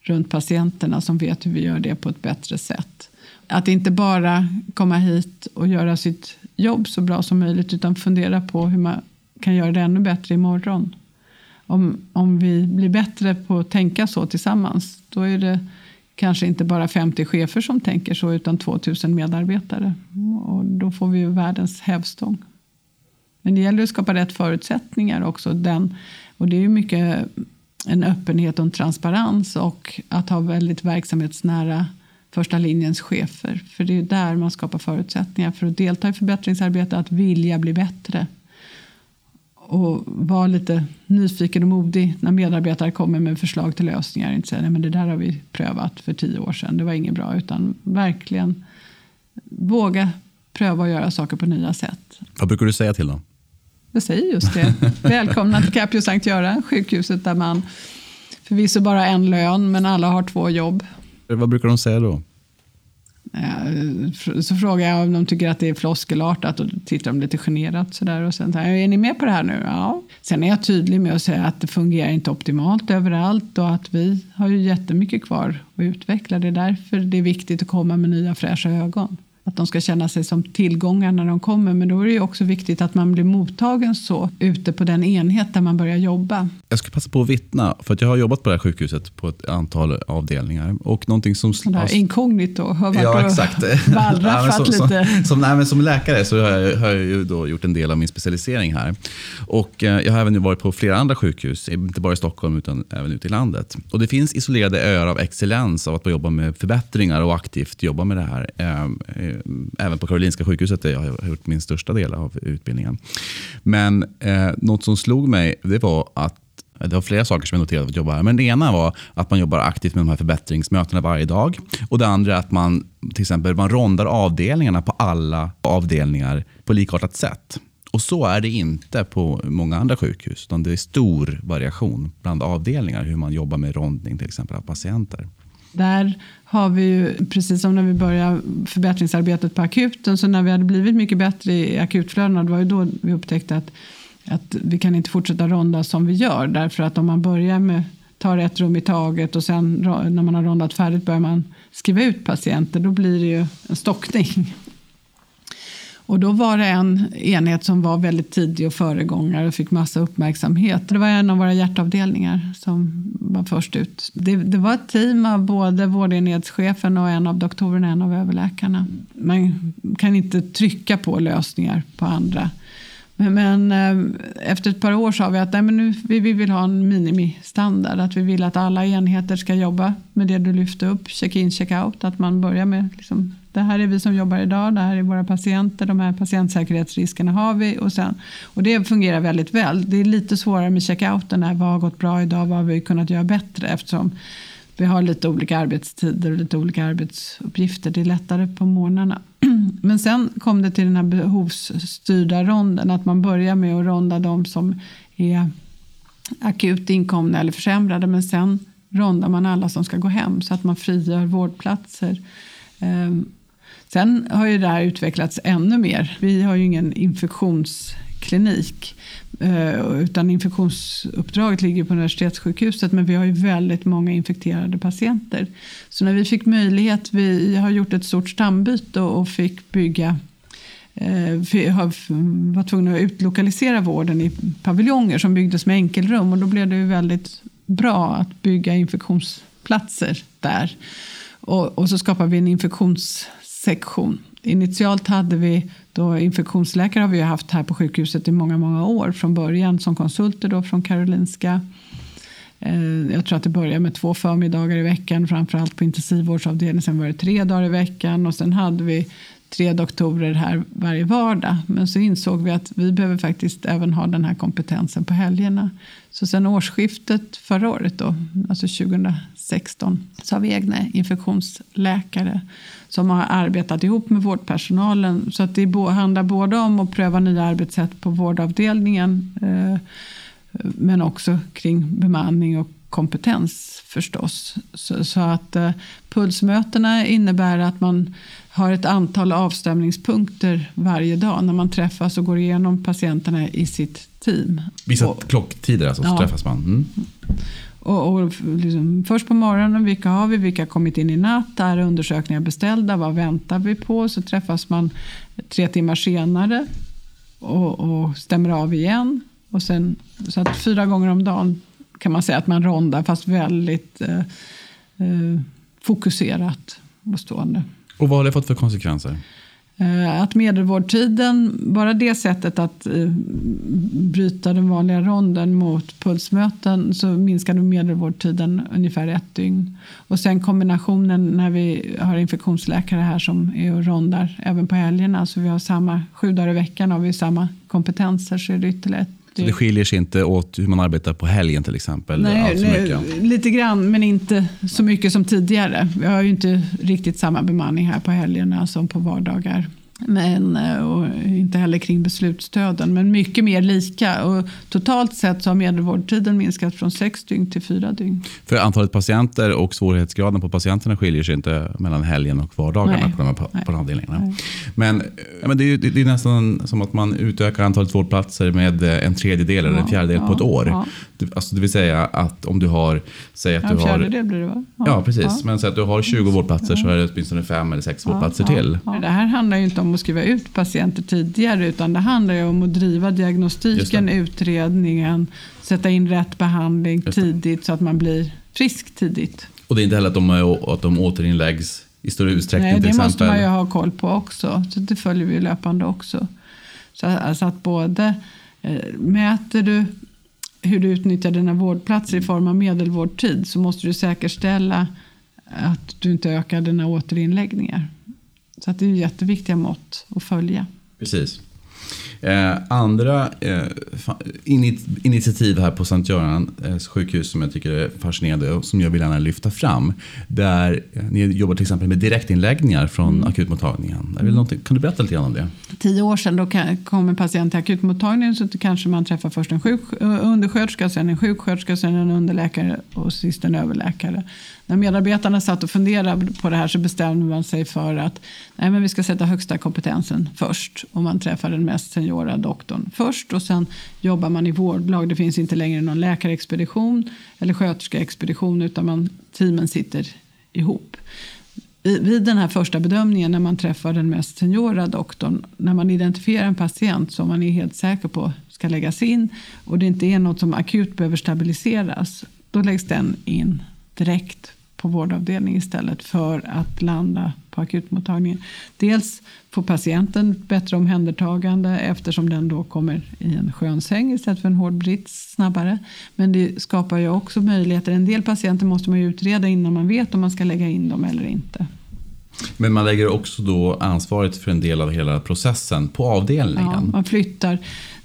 runt patienterna som vet hur vi gör det på ett bättre sätt. Att inte bara komma hit och göra sitt jobb så bra som möjligt utan fundera på hur man kan göra det ännu bättre imorgon. Om, om vi blir bättre på att tänka så tillsammans då är det kanske inte bara 50 chefer som tänker så utan 2000 medarbetare. Och då får vi ju världens hävstång. Men det gäller att skapa rätt förutsättningar också. Den, och det är ju mycket en öppenhet och en transparens och att ha väldigt verksamhetsnära första linjens chefer. För det är där man skapar förutsättningar för att delta i förbättringsarbete, att vilja bli bättre och vara lite nyfiken och modig när medarbetare kommer med förslag till lösningar. Inte säga att det där har vi prövat för tio år sedan, det var inget bra. Utan verkligen våga pröva att göra saker på nya sätt. Vad brukar du säga till dem? Jag säger just det. [LAUGHS] Välkomna till Capio Sankt Göran, sjukhuset där man förvisso bara en lön men alla har två jobb. Vad brukar de säga då? Eh, så frågar jag om de tycker att det är floskelartat och då tittar de lite generat sådär. Och sen säger är ni med på det här nu? Ja. Sen är jag tydlig med att säga att det fungerar inte optimalt överallt och att vi har ju jättemycket kvar att utveckla. Det är därför det är viktigt att komma med nya fräscha ögon att de ska känna sig som tillgångar när de kommer. Men då är det också viktigt att man blir mottagen så ute på den enhet där man börjar jobba. Jag ska passa på att vittna, för att jag har jobbat på det här sjukhuset på ett antal avdelningar. Och någonting som... Här inkognito, har varit ja, exakt. [LAUGHS] wallraffat som, lite. Som, som, nej, som läkare så har jag, har jag ju då gjort en del av min specialisering här. Och eh, jag har även varit på flera andra sjukhus, inte bara i Stockholm utan även ute i landet. Och det finns isolerade öar av excellens av att man jobbar med förbättringar och aktivt jobba med det här. Eh, Eh, även på Karolinska sjukhuset där jag har gjort min största del av utbildningen. Men eh, något som slog mig det var att det var flera saker som jag noterade att jobba här. Men det ena var att man jobbar aktivt med de här förbättringsmötena varje dag. Och det andra är att man till exempel man rondar avdelningarna på alla avdelningar på likartat sätt. Och så är det inte på många andra sjukhus. Utan det är stor variation bland avdelningar hur man jobbar med rondning till exempel av patienter. Där har vi ju, precis som när vi började förbättringsarbetet på akuten, så när vi hade blivit mycket bättre i akutflödena, det var ju då vi upptäckte att att vi kan inte fortsätta ronda som vi gör. Därför att om man börjar med tar ett rum i taget och sen när man har rondat färdigt börjar man skriva ut patienter. Då blir det ju en stockning. Och då var det en enhet som var väldigt tidig och föregångare och fick massa uppmärksamhet. Det var en av våra hjärtavdelningar som var först ut. Det, det var ett team av både vårdenhetschefen och en av doktorerna, en av överläkarna. Man kan inte trycka på lösningar på andra. Men, men eh, efter ett par år sa vi att nej, men nu, vi, vi vill ha en minimistandard. Att vi vill att alla enheter ska jobba med det du lyfte upp, check-in, check-out. Att man börjar med liksom, det här är vi som jobbar idag, det här är våra patienter, de här patientsäkerhetsriskerna har vi. Och, sen, och det fungerar väldigt väl. Det är lite svårare med check-outen, vad har gått bra idag, vad har vi kunnat göra bättre eftersom vi har lite olika arbetstider och lite olika arbetsuppgifter. Det är lättare på morgnarna. [CLEARS THROAT] Men sen kom det till den här behovsstyrda ronden. Att man börjar med att ronda de som är akut inkomna eller försämrade. Men sen rondar man alla som ska gå hem så att man frigör vårdplatser. Ehm, sen har ju det här utvecklats ännu mer. Vi har ju ingen infektionsklinik. Eh, utan infektionsuppdraget ligger på universitetssjukhuset men vi har ju väldigt många infekterade patienter. Så när vi fick möjlighet, vi har gjort ett stort stambyte och fick bygga eh, vi mm, var tvungna att utlokalisera vården i paviljonger som byggdes med enkelrum och då blev det ju väldigt bra att bygga infektionsplatser där. Och, och så skapade vi en infektions sektion. Initialt hade vi då infektionsläkare har vi haft här på sjukhuset i många, många år från början som konsulter då från Karolinska. Eh, jag tror att det började med två förmiddagar i veckan, framförallt på intensivvårdsavdelningen. Sen var det tre dagar i veckan och sen hade vi tre doktorer här varje vardag. Men så insåg vi att vi behöver faktiskt även ha den här kompetensen på helgerna. Så sen årsskiftet förra året, då, alltså 2016, så har vi egna infektionsläkare som har arbetat ihop med vårdpersonalen. Så att det handlar både om att pröva nya arbetssätt på vårdavdelningen eh, men också kring bemanning och kompetens förstås. Så, så att eh, pulsmötena innebär att man har ett antal avstämningspunkter varje dag när man träffas och går igenom patienterna i sitt team. Vissa och, klocktider alltså, så ja. träffas man? Mm. Och, och liksom, först på morgonen, vilka har vi, vilka har kommit in i natt, är undersökningar beställda, vad väntar vi på? Så träffas man tre timmar senare och, och stämmer av igen. Och sen, så att fyra gånger om dagen kan man säga att man rondar, fast väldigt eh, eh, fokuserat och stående. Och vad har det fått för konsekvenser? Eh, att medelvårdtiden, bara det sättet att eh, bryta den vanliga ronden mot pulsmöten så minskade medelvårdtiden ungefär ett dygn. Och sen kombinationen när vi har infektionsläkare här som är och rondar även på helgerna. Så vi har samma, sju dagar i veckan har vi samma kompetenser så är det ytterligare ett så det skiljer sig inte åt hur man arbetar på helgen till exempel? Nej, nej lite grann men inte så mycket som tidigare. Vi har ju inte riktigt samma bemanning här på helgerna som på vardagar. Men, eh, och inte heller kring beslutsstöden, men mycket mer lika. Och totalt sett så har medelvårdtiden minskat från sex dygn till fyra dygn. För antalet patienter och svårighetsgraden på patienterna skiljer sig inte mellan helgen och vardagarna Nej. på de här på, på avdelningarna. Men, men det, är, det är nästan som att man utökar antalet vårdplatser med en tredjedel eller en fjärdedel ja, på ett år. Ja. Alltså, det vill säga att om du har... Säg att ja, en fjärdedel blir det va? Ja, ja precis. Men säg att du har 20 vårdplatser så är det åtminstone fem eller sex vårdplatser till. Det här handlar ju inte om om att skriva ut patienter tidigare utan det handlar ju om att driva diagnostiken, utredningen, sätta in rätt behandling tidigt så att man blir frisk tidigt. Och det är inte heller att de, att de återinläggs i större utsträckning Nej, det exempel. måste man ju ha koll på också. Så det följer vi löpande också. Så alltså att både eh, mäter du hur du utnyttjar dina vårdplatser i form av medelvårdtid så måste du säkerställa att du inte ökar dina återinläggningar. Så att det är jätteviktiga mått att följa. Precis. Eh, andra eh, initiativ här på Sankt Görans eh, sjukhus som jag tycker är fascinerande och som jag vill gärna lyfta fram. Där eh, ni jobbar till exempel med direktinläggningar från mm. akutmottagningen. Mm. Kan du berätta lite grann om det? tio år sedan då kom en patient till akutmottagningen så kanske man träffar först en sjuk, undersköterska, sen en sjuksköterska, sen en underläkare och sist en överläkare. När medarbetarna satt och funderade på det här så bestämde man sig för att nej, men vi ska sätta högsta kompetensen först. Och man träffar den mest mest seniora doktorn först och sen jobbar man i vårdlag. Det finns inte längre någon läkarexpedition eller sköterskeexpedition utan man, teamen sitter ihop vid den här första bedömningen när man träffar den mest seniora doktorn, när man identifierar en patient som man är helt säker på ska läggas in och det inte är något som akut behöver stabiliseras, då läggs den in direkt på vårdavdelning istället för att landa på akutmottagningen. Dels får patienten bättre omhändertagande eftersom den då kommer i en skön säng istället för en hård brits snabbare. Men det skapar ju också möjligheter. En del patienter måste man ju utreda innan man vet om man ska lägga in dem eller inte. Men man lägger också då ansvaret för en del av hela processen på avdelningen? Ja, man flyttar.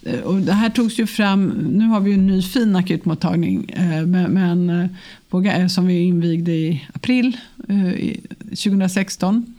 Eh, och det här togs ju fram, nu har vi en ny fin akutmottagning eh, men, eh, som vi invigde i april 2016.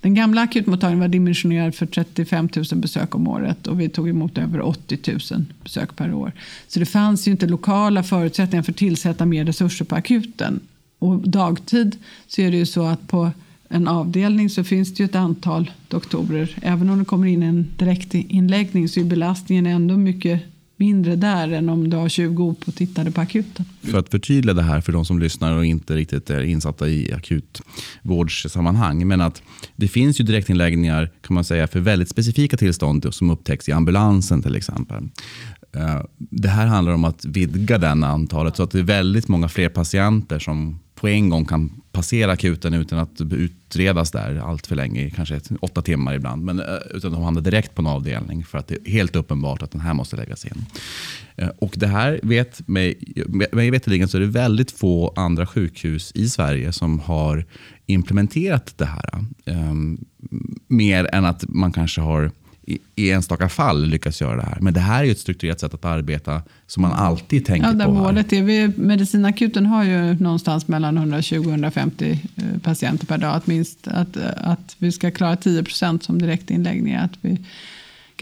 Den gamla akutmottagningen var dimensionerad för 35 000 besök om året och vi tog emot över 80 000 besök per år. Så det fanns ju inte lokala förutsättningar för att tillsätta mer resurser på akuten. Och dagtid så är det ju så att på en avdelning så finns det ju ett antal doktorer. Även om det kommer in en direktinläggning så är belastningen ändå mycket mindre där än om du har 20 op och tittade på akuten. För att förtydliga det här för de som lyssnar och inte riktigt är insatta i akutvårdssammanhang. Men att det finns ju direktinläggningar kan man säga för väldigt specifika tillstånd som upptäcks i ambulansen till exempel. Eh, det här handlar om att vidga den antalet så att det är väldigt många fler patienter som på en gång kan passera akuten utan att utredas där allt för länge, kanske åtta timmar ibland. Men, eh, utan de hamnar direkt på en avdelning för att det är helt uppenbart att den här måste läggas in. Eh, och det här vet mig, mig veterligen så är det väldigt få andra sjukhus i Sverige som har implementerat det här. Um, mer än att man kanske har i enstaka fall lyckas göra det här. Men det här är ett strukturerat sätt att arbeta som man alltid tänker ja, där på. Målet är vi, medicinakuten har ju någonstans mellan 120 och 150 eh, patienter per dag. Att, minst, att, att vi ska klara 10 procent som direktinläggningar. Att vi,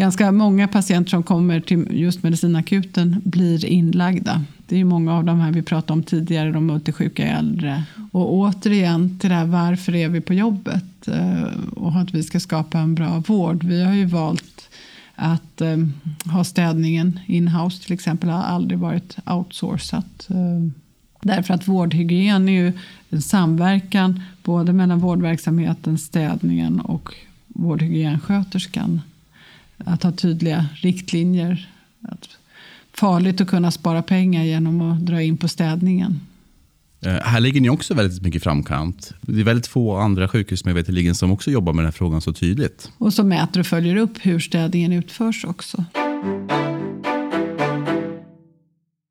ganska många patienter som kommer till just medicinakuten blir inlagda. Det är många av de här vi pratade om tidigare, de multisjuka äldre. Och återigen till det här varför är vi på jobbet eh, och att vi ska skapa en bra vård. Vi har ju valt att eh, ha städningen in-house till exempel har aldrig varit outsourcat. Eh, därför att vårdhygien är ju en samverkan både mellan vårdverksamheten, städningen och vårdhygiensköterskan. Att ha tydliga riktlinjer. Att farligt att kunna spara pengar genom att dra in på städningen. Eh, här ligger ni också väldigt mycket framkant. Det är väldigt få andra sjukhus med som också jobbar med den här frågan så tydligt. Och som mäter och följer upp hur städningen utförs också.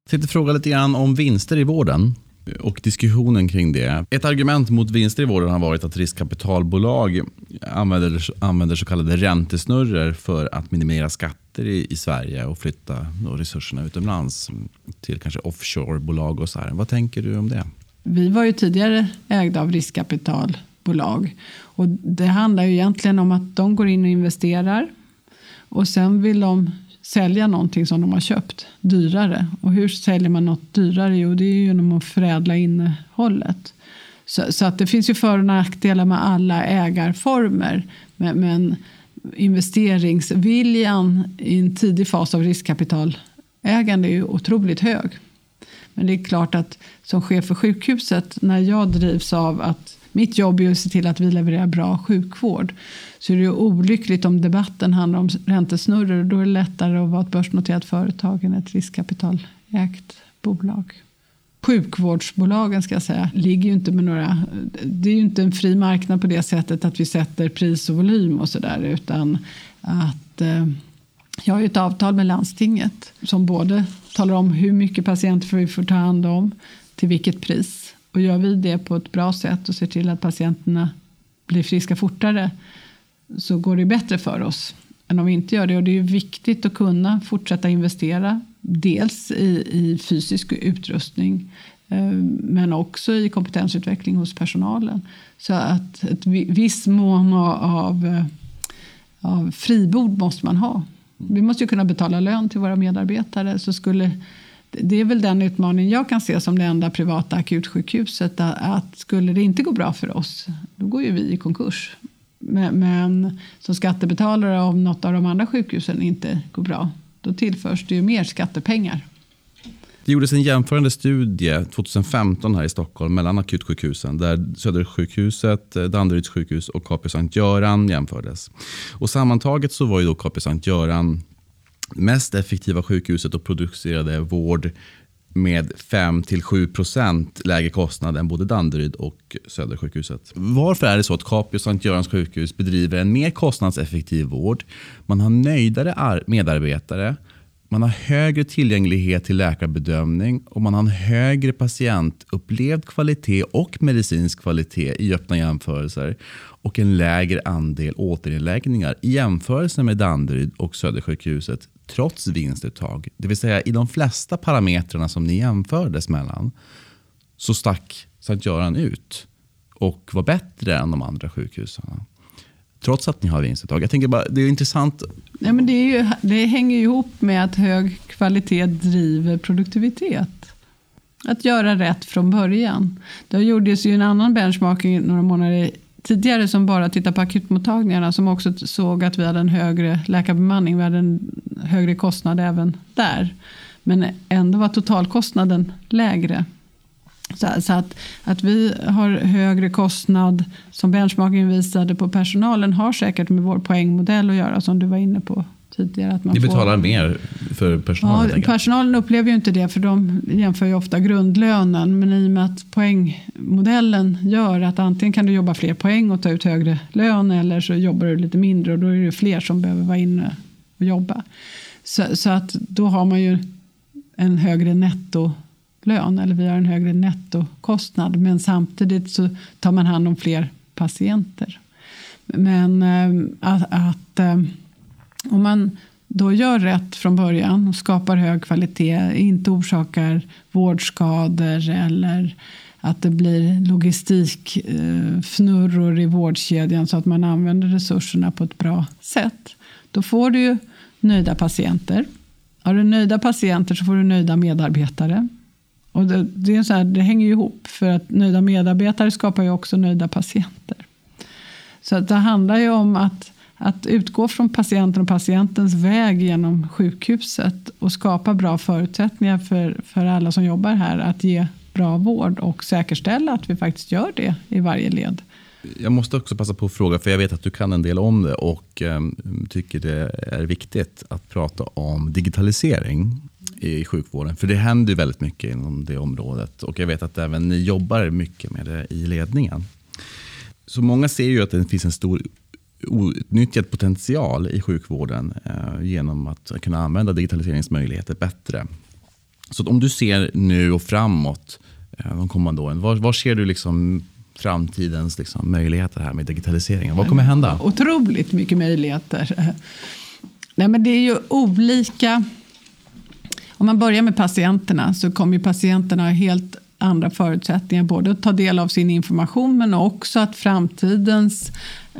Jag tänkte fråga lite grann om vinster i vården och diskussionen kring det. Ett argument mot vinster i vården har varit att riskkapitalbolag använder, använder så kallade räntesnurror för att minimera skatter i, i Sverige och flytta resurserna utomlands till kanske offshorebolag och så här. Vad tänker du om det? Vi var ju tidigare ägda av riskkapitalbolag och det handlar ju egentligen om att de går in och investerar och sen vill de sälja någonting som de har köpt dyrare. Och hur säljer man något dyrare? Jo, det är ju genom att förädla innehållet. Så, så, att det finns ju för och nackdelar med alla ägarformer. Men, men investeringsviljan i en tidig fas av riskkapitalägande är ju otroligt hög. Men det är klart att som chef för sjukhuset, när jag drivs av att mitt jobb är att se till att vi levererar bra sjukvård. Så är det olyckligt om debatten handlar om räntesnurror. Då är det lättare att vara ett börsnoterat företag än ett riskkapitalägt bolag. Sjukvårdsbolagen ska jag säga, ligger ju inte med några... Det är ju inte en fri marknad på det sättet att vi sätter pris och volym och sådär. Utan att eh, jag har ju ett avtal med landstinget som både talar om hur mycket patienter vi får ta hand om, till vilket pris. Och gör vi det på ett bra sätt och ser till att patienterna blir friska fortare så går det bättre för oss än om vi inte gör det. Och det är viktigt att kunna fortsätta investera. Dels i, i fysisk utrustning eh, men också i kompetensutveckling hos personalen. Så att ett viss mån av av eh, fribord måste man ha. Vi måste ju kunna betala lön till våra medarbetare. Så skulle, det är väl den utmaning jag kan se som det enda privata akutsjukhuset. Att skulle det inte gå bra för oss, då går ju vi i konkurs. Men, men som skattebetalare om något av de andra sjukhusen inte går bra, då tillförs det ju mer skattepengar. Det gjordes en jämförande studie 2015 här i Stockholm mellan akutsjukhusen där Södersjukhuset, Danderyds sjukhus och Capio Sankt Göran jämfördes. Och sammantaget så var ju då Capio Sankt Göran mest effektiva sjukhuset och producerade vård med 5-7% lägre kostnad än både Danderyd och Södersjukhuset. Varför är det så att Capio Sankt Görans sjukhus bedriver en mer kostnadseffektiv vård? Man har nöjdare medarbetare man har högre tillgänglighet till läkarbedömning och man har en högre patientupplevd kvalitet och medicinsk kvalitet i öppna jämförelser och en lägre andel återinläggningar i jämförelse med Danderyd och Södersjukhuset trots vinstuttag. Det vill säga i de flesta parametrarna som ni jämfördes mellan så stack Sankt Göran ut och var bättre än de andra sjukhusen. Trots att ni har vinstuttag. Jag tänker bara, det är intressant. Nej, men det, är ju, det hänger ihop med att hög kvalitet driver produktivitet. Att göra rätt från början. Det gjordes ju en annan benchmarking några månader tidigare som bara tittade på akutmottagningarna som också såg att vi hade en högre läkarbemanning. Vi hade en högre kostnad även där. Men ändå var totalkostnaden lägre. Så, så, att, att vi har högre kostnad som benchmarking visade på personalen har säkert med vår poängmodell att göra som du var inne på tidigare. Att man Ni betalar får, mer för personalen? Ja, personalen upplever ju inte det för de jämför ju ofta grundlönen. Men i och med att poängmodellen gör att antingen kan du jobba fler poäng och ta ut högre lön eller så jobbar du lite mindre och då är det fler som behöver vara inne och jobba. Så, så att då har man ju en högre netto lön eller vi har en högre nettokostnad men samtidigt så tar man hand om fler patienter. Men äh, att, att äh, om man då gör rätt från början och skapar hög kvalitet, inte orsakar vårdskador eller att det blir logistikfnurror eh, i vårdkedjan så att man använder resurserna på ett bra sätt. Då får du ju nöjda patienter. Har du nöjda patienter så får du nöjda medarbetare. Och det, det, är så här, det hänger ju ihop, för att nöjda medarbetare skapar ju också nöjda patienter. Så det handlar ju om att, att utgå från patienten och patientens väg genom sjukhuset och skapa bra förutsättningar för, för alla som jobbar här att ge bra vård och säkerställa att vi faktiskt gör det i varje led. Jag måste också passa på att fråga, för jag vet att du kan en del om det och um, tycker det är viktigt att prata om digitalisering i sjukvården. För det händer väldigt mycket inom det området och jag vet att även ni jobbar mycket med det i ledningen. Så många ser ju att det finns en stor outnyttjad potential i sjukvården eh, genom att kunna använda digitaliseringsmöjligheter bättre. Så om du ser nu och framåt eh, de kommande åren, var, var ser du liksom framtidens liksom, möjligheter här med digitaliseringen? Vad kommer hända? Otroligt mycket möjligheter. [LAUGHS] Nej, men det är ju olika om man börjar med patienterna så kommer patienterna ha helt andra förutsättningar. Både att ta del av sin information men också att framtidens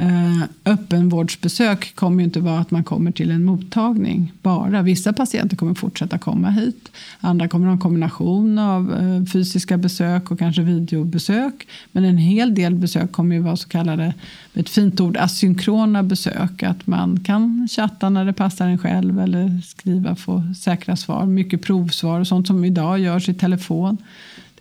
Eh, öppenvårdsbesök kommer ju inte vara att man kommer till en mottagning bara. Vissa patienter kommer fortsätta komma hit. Andra kommer ha en kombination av eh, fysiska besök och kanske videobesök. Men en hel del besök kommer ju vara så kallade, med ett fint ord, asynkrona besök. Att man kan chatta när det passar en själv eller skriva, få säkra svar. Mycket provsvar och sånt som idag görs i telefon.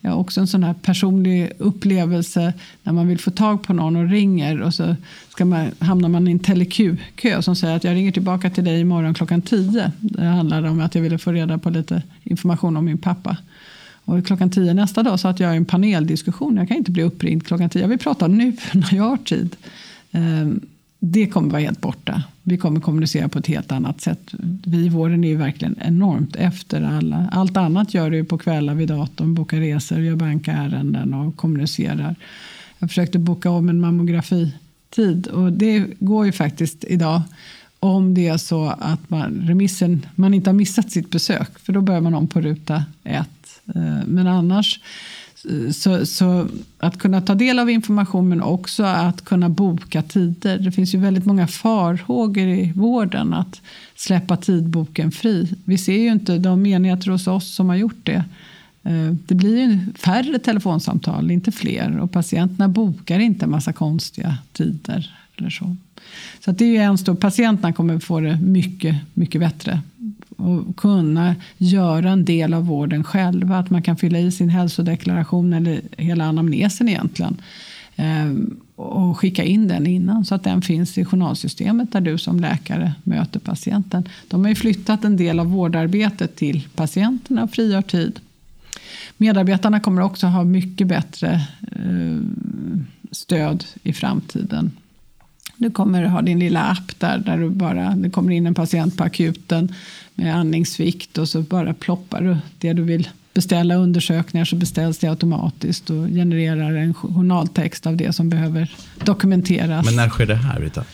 Det är också en sån här personlig upplevelse när man vill få tag på någon och ringer och så ska man, hamnar man i en telekö som säger att jag ringer tillbaka till dig imorgon klockan 10. Det handlar om att jag ville få reda på lite information om min pappa. Och klockan 10 nästa dag så att jag i en paneldiskussion. Jag kan inte bli uppringd klockan 10. Jag vill prata nu när jag har tid. Ehm, det kommer vara helt borta. Vi kommer kommunicera på ett helt annat sätt. Vi i vården är ju verkligen enormt efter alla. Allt annat gör du på kvällar vid datorn, bokar resor, gör bankärenden och kommunicerar. Jag försökte boka om en mammografitid och det går ju faktiskt idag om det är så att man, remissen, man inte har missat sitt besök för då börjar man om på ruta ett. Eh, men annars så, så, att kunna ta del av information men också att kunna boka tider. Det finns ju väldigt många farhågor i vården att släppa tidboken fri. Vi ser ju inte de enheter hos oss som har gjort det. Eh, det blir ju färre telefonsamtal, inte fler. Och patienterna bokar inte en massa konstiga tider. Eller så. Så det är en stor, patienterna kommer få det mycket, mycket bättre. Och kunna göra en del av vården själva. Att man kan fylla i sin hälsodeklaration eller hela anamnesen egentligen. Eh, och skicka in den innan så att den finns i journalsystemet där du som läkare möter patienten. De har ju flyttat en del av vårdarbetet till patienterna och frigör tid. Medarbetarna kommer också ha mycket bättre eh, stöd i framtiden. Du kommer ha din lilla app där, där du bara, det kommer in en patient på akuten med andningssvikt och så bara ploppar du det du vill beställa undersökningar så beställs det automatiskt och genererar en journaltext av det som behöver dokumenteras. Men när sker det här Rita?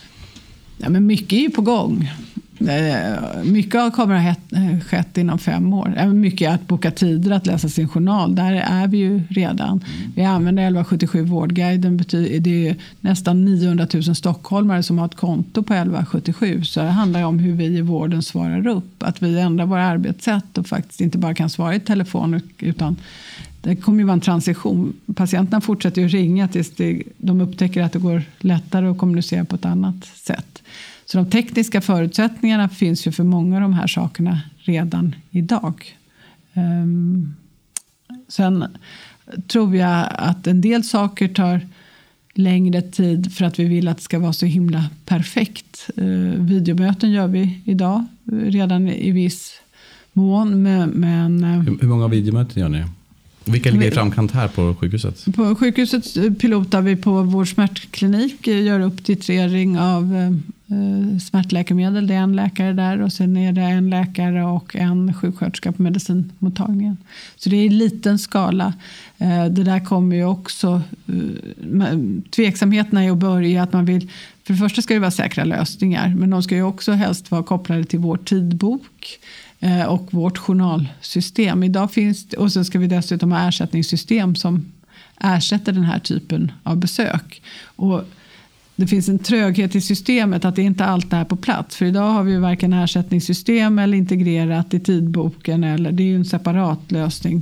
Ja, men mycket är ju på gång. Eh, mycket kommer att ha eh, skett inom fem år. Mycket att boka tider, att läsa sin journal. Där är vi ju redan. Mm. Vi använder 1177 Vårdguiden. Det är nästan 900 000 stockholmare som har ett konto på 1177. Så det handlar om hur vi i vården svarar upp. Att vi ändrar våra arbetssätt och faktiskt inte bara kan svara i telefon utan det kommer ju vara en transition. Patienterna fortsätter ju ringa tills de upptäcker att det går lättare att kommunicera på ett annat sätt. Så de tekniska förutsättningarna finns ju för många av de här sakerna redan idag. Ehm, sen tror jag att en del saker tar längre tid för att vi vill att det ska vara så himla perfekt. Ehm, videomöten gör vi idag redan i viss mån. Men, men ehm, hur, många videomöten gör ni? Vilka ligger i framkant här på sjukhuset? På sjukhuset pilotar vi på vår smärtklinik. Gör upp titrering av eh, smärtläkemedel. Det är en läkare där och sen är det en läkare och en sjuksköterska på medicinmottagningen. Så det är i liten skala. Eh, det där kommer ju också... Eh, tveksamheterna är att börja att man vill... För det första ska det vara säkra lösningar men de ska ju också helst vara kopplade till vår tidbok eh, Eh, och vårt journalsystem. Idag finns, och sen ska vi dessutom ha ersättningssystem som ersätter den här typen av besök. Och det finns en tröghet i systemet att det inte allt är på plats. För idag har vi varken ersättningssystem eller integrerat i tidboken. Eller, det är ju en separat lösning.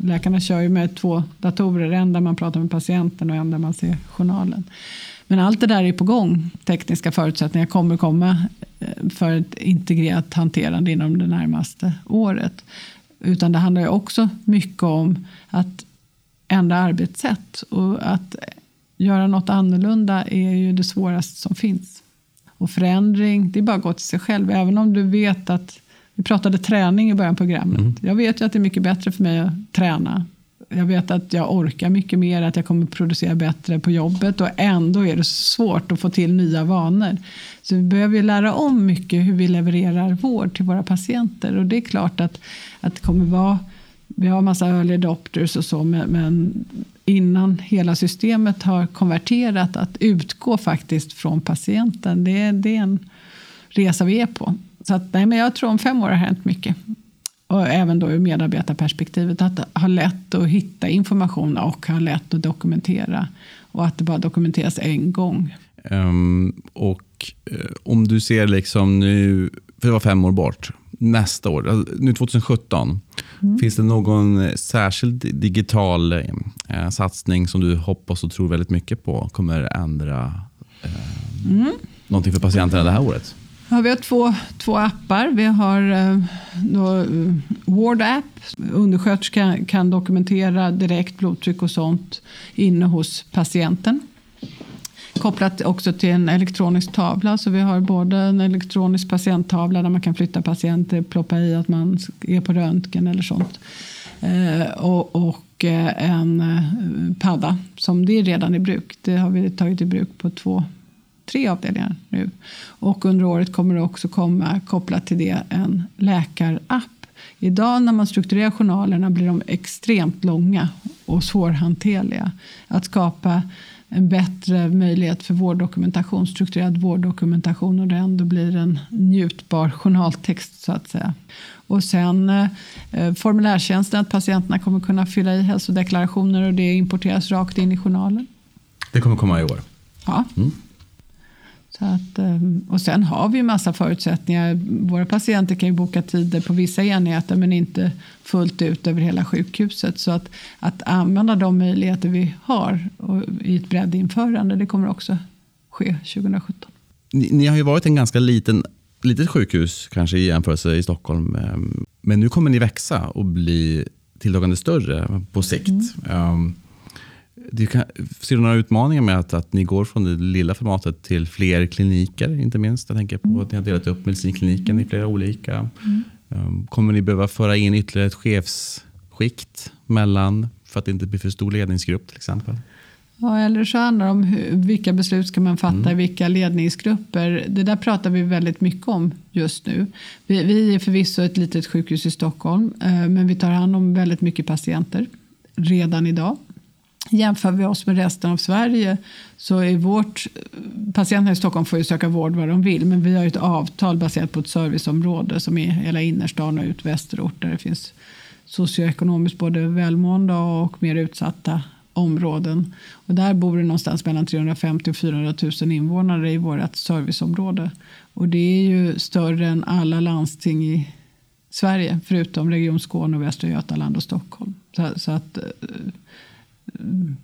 Läkarna kör ju med två datorer. En där man pratar med patienten och en där man ser journalen. Men allt det där är på gång. Tekniska förutsättningar kommer komma eh, för ett integrerat hanterande inom det närmaste året. Utan det handlar ju också mycket om att ändra arbetssätt och att göra något annorlunda är ju det svåraste som finns. Och förändring, det är bara att gå till sig själv. Även om du vet att, vi pratade träning i början av programmet. Mm. Jag vet ju att det är mycket bättre för mig att träna. Jag vet att jag orkar mycket mer, att jag kommer producera bättre på jobbet och ändå är det svårt att få till nya vanor. Så vi behöver lära om mycket hur vi levererar vård till våra patienter och det är klart att, att det kommer vara vi har massa early adopters och så, men, men innan hela systemet har konverterat att utgå faktiskt från patienten. Det, det är en resa vi är på. Så att, nej, men jag tror om fem år har hänt mycket. Och även då ur medarbetarperspektivet att ha lätt att hitta information och ha lätt att dokumentera. Och att det bara dokumenteras en gång. Um, och uh, om du ser liksom nu, för det var fem år bort, nästa år, alltså, nu 2017, mm. finns det någon särskild digital eh, satsning som du hoppas och tror väldigt mycket på kommer ändra eh, mm. någonting för patienterna det här året? Ja, vi har två, två appar. Vi har eh, då, eh, Ward App. Undersköterskan kan dokumentera direkt blodtryck och sånt inne hos patienten kopplat också till en elektronisk tavla. Så vi har både en elektronisk patienttavla där man kan flytta patienter, ploppa i att man är på röntgen eller sånt. Eh, och, och eh, en eh, padda som det är redan i bruk. Det har vi tagit i bruk på två, tre avdelningar nu. Och under året kommer det också komma kopplat till det en läkarapp. Idag när man strukturerar journalerna blir de extremt långa och svårhanterliga. Att skapa en bättre möjlighet för vårddokumentation, strukturerad vårddokumentation och det ändå blir en njutbar journaltext så att säga. Och sen eh, formulärtjänsten, att patienterna kommer kunna fylla i hälsodeklarationer och det importeras rakt in i journalen. Det kommer komma i år? Ja. Mm. Att, ehm, och sen har vi ju massa förutsättningar. Våra patienter kan ju boka tider på vissa enheter men inte fullt ut över hela sjukhuset. Så att, att använda de möjligheter vi har i ett breddinförande det kommer också ske 2017. Ni, ni har ju varit en ganska liten litet sjukhus kanske i jämförelse i Stockholm. Ehm, men nu kommer ni växa och bli tilltagande större på sikt. Mm. Um, du kan, ser du några utmaningar med att, att ni går från det lilla formatet till fler kliniker? Inte minst. Jag tänker på mm. att ni har delat upp medicinkliniken i flera olika. Mm. Um, kommer ni behöva föra in ytterligare ett chefsskikt mellan för att det inte blir för stor ledningsgrupp till exempel? Ja, eller så handlar det om hur, vilka beslut ska man fatta mm. i vilka ledningsgrupper. Det där pratar vi väldigt mycket om just nu. Vi, vi är förvisso ett litet sjukhus i Stockholm, eh, men vi tar hand om väldigt mycket patienter redan idag. Jämför vi oss med resten av Sverige så är vårt... Patienterna i Stockholm får ju söka vård var de vill men vi har ett avtal baserat på ett serviceområde som är hela innerstan och ut västerort där det finns socioekonomiskt både välmående och mer utsatta områden. Och där bor det någonstans mellan 350 och 400 000 invånare i vårt serviceområde. Och det är ju större än alla landsting i Sverige förutom Region Skåne, och Västra Götaland och Stockholm. Så, så att eh,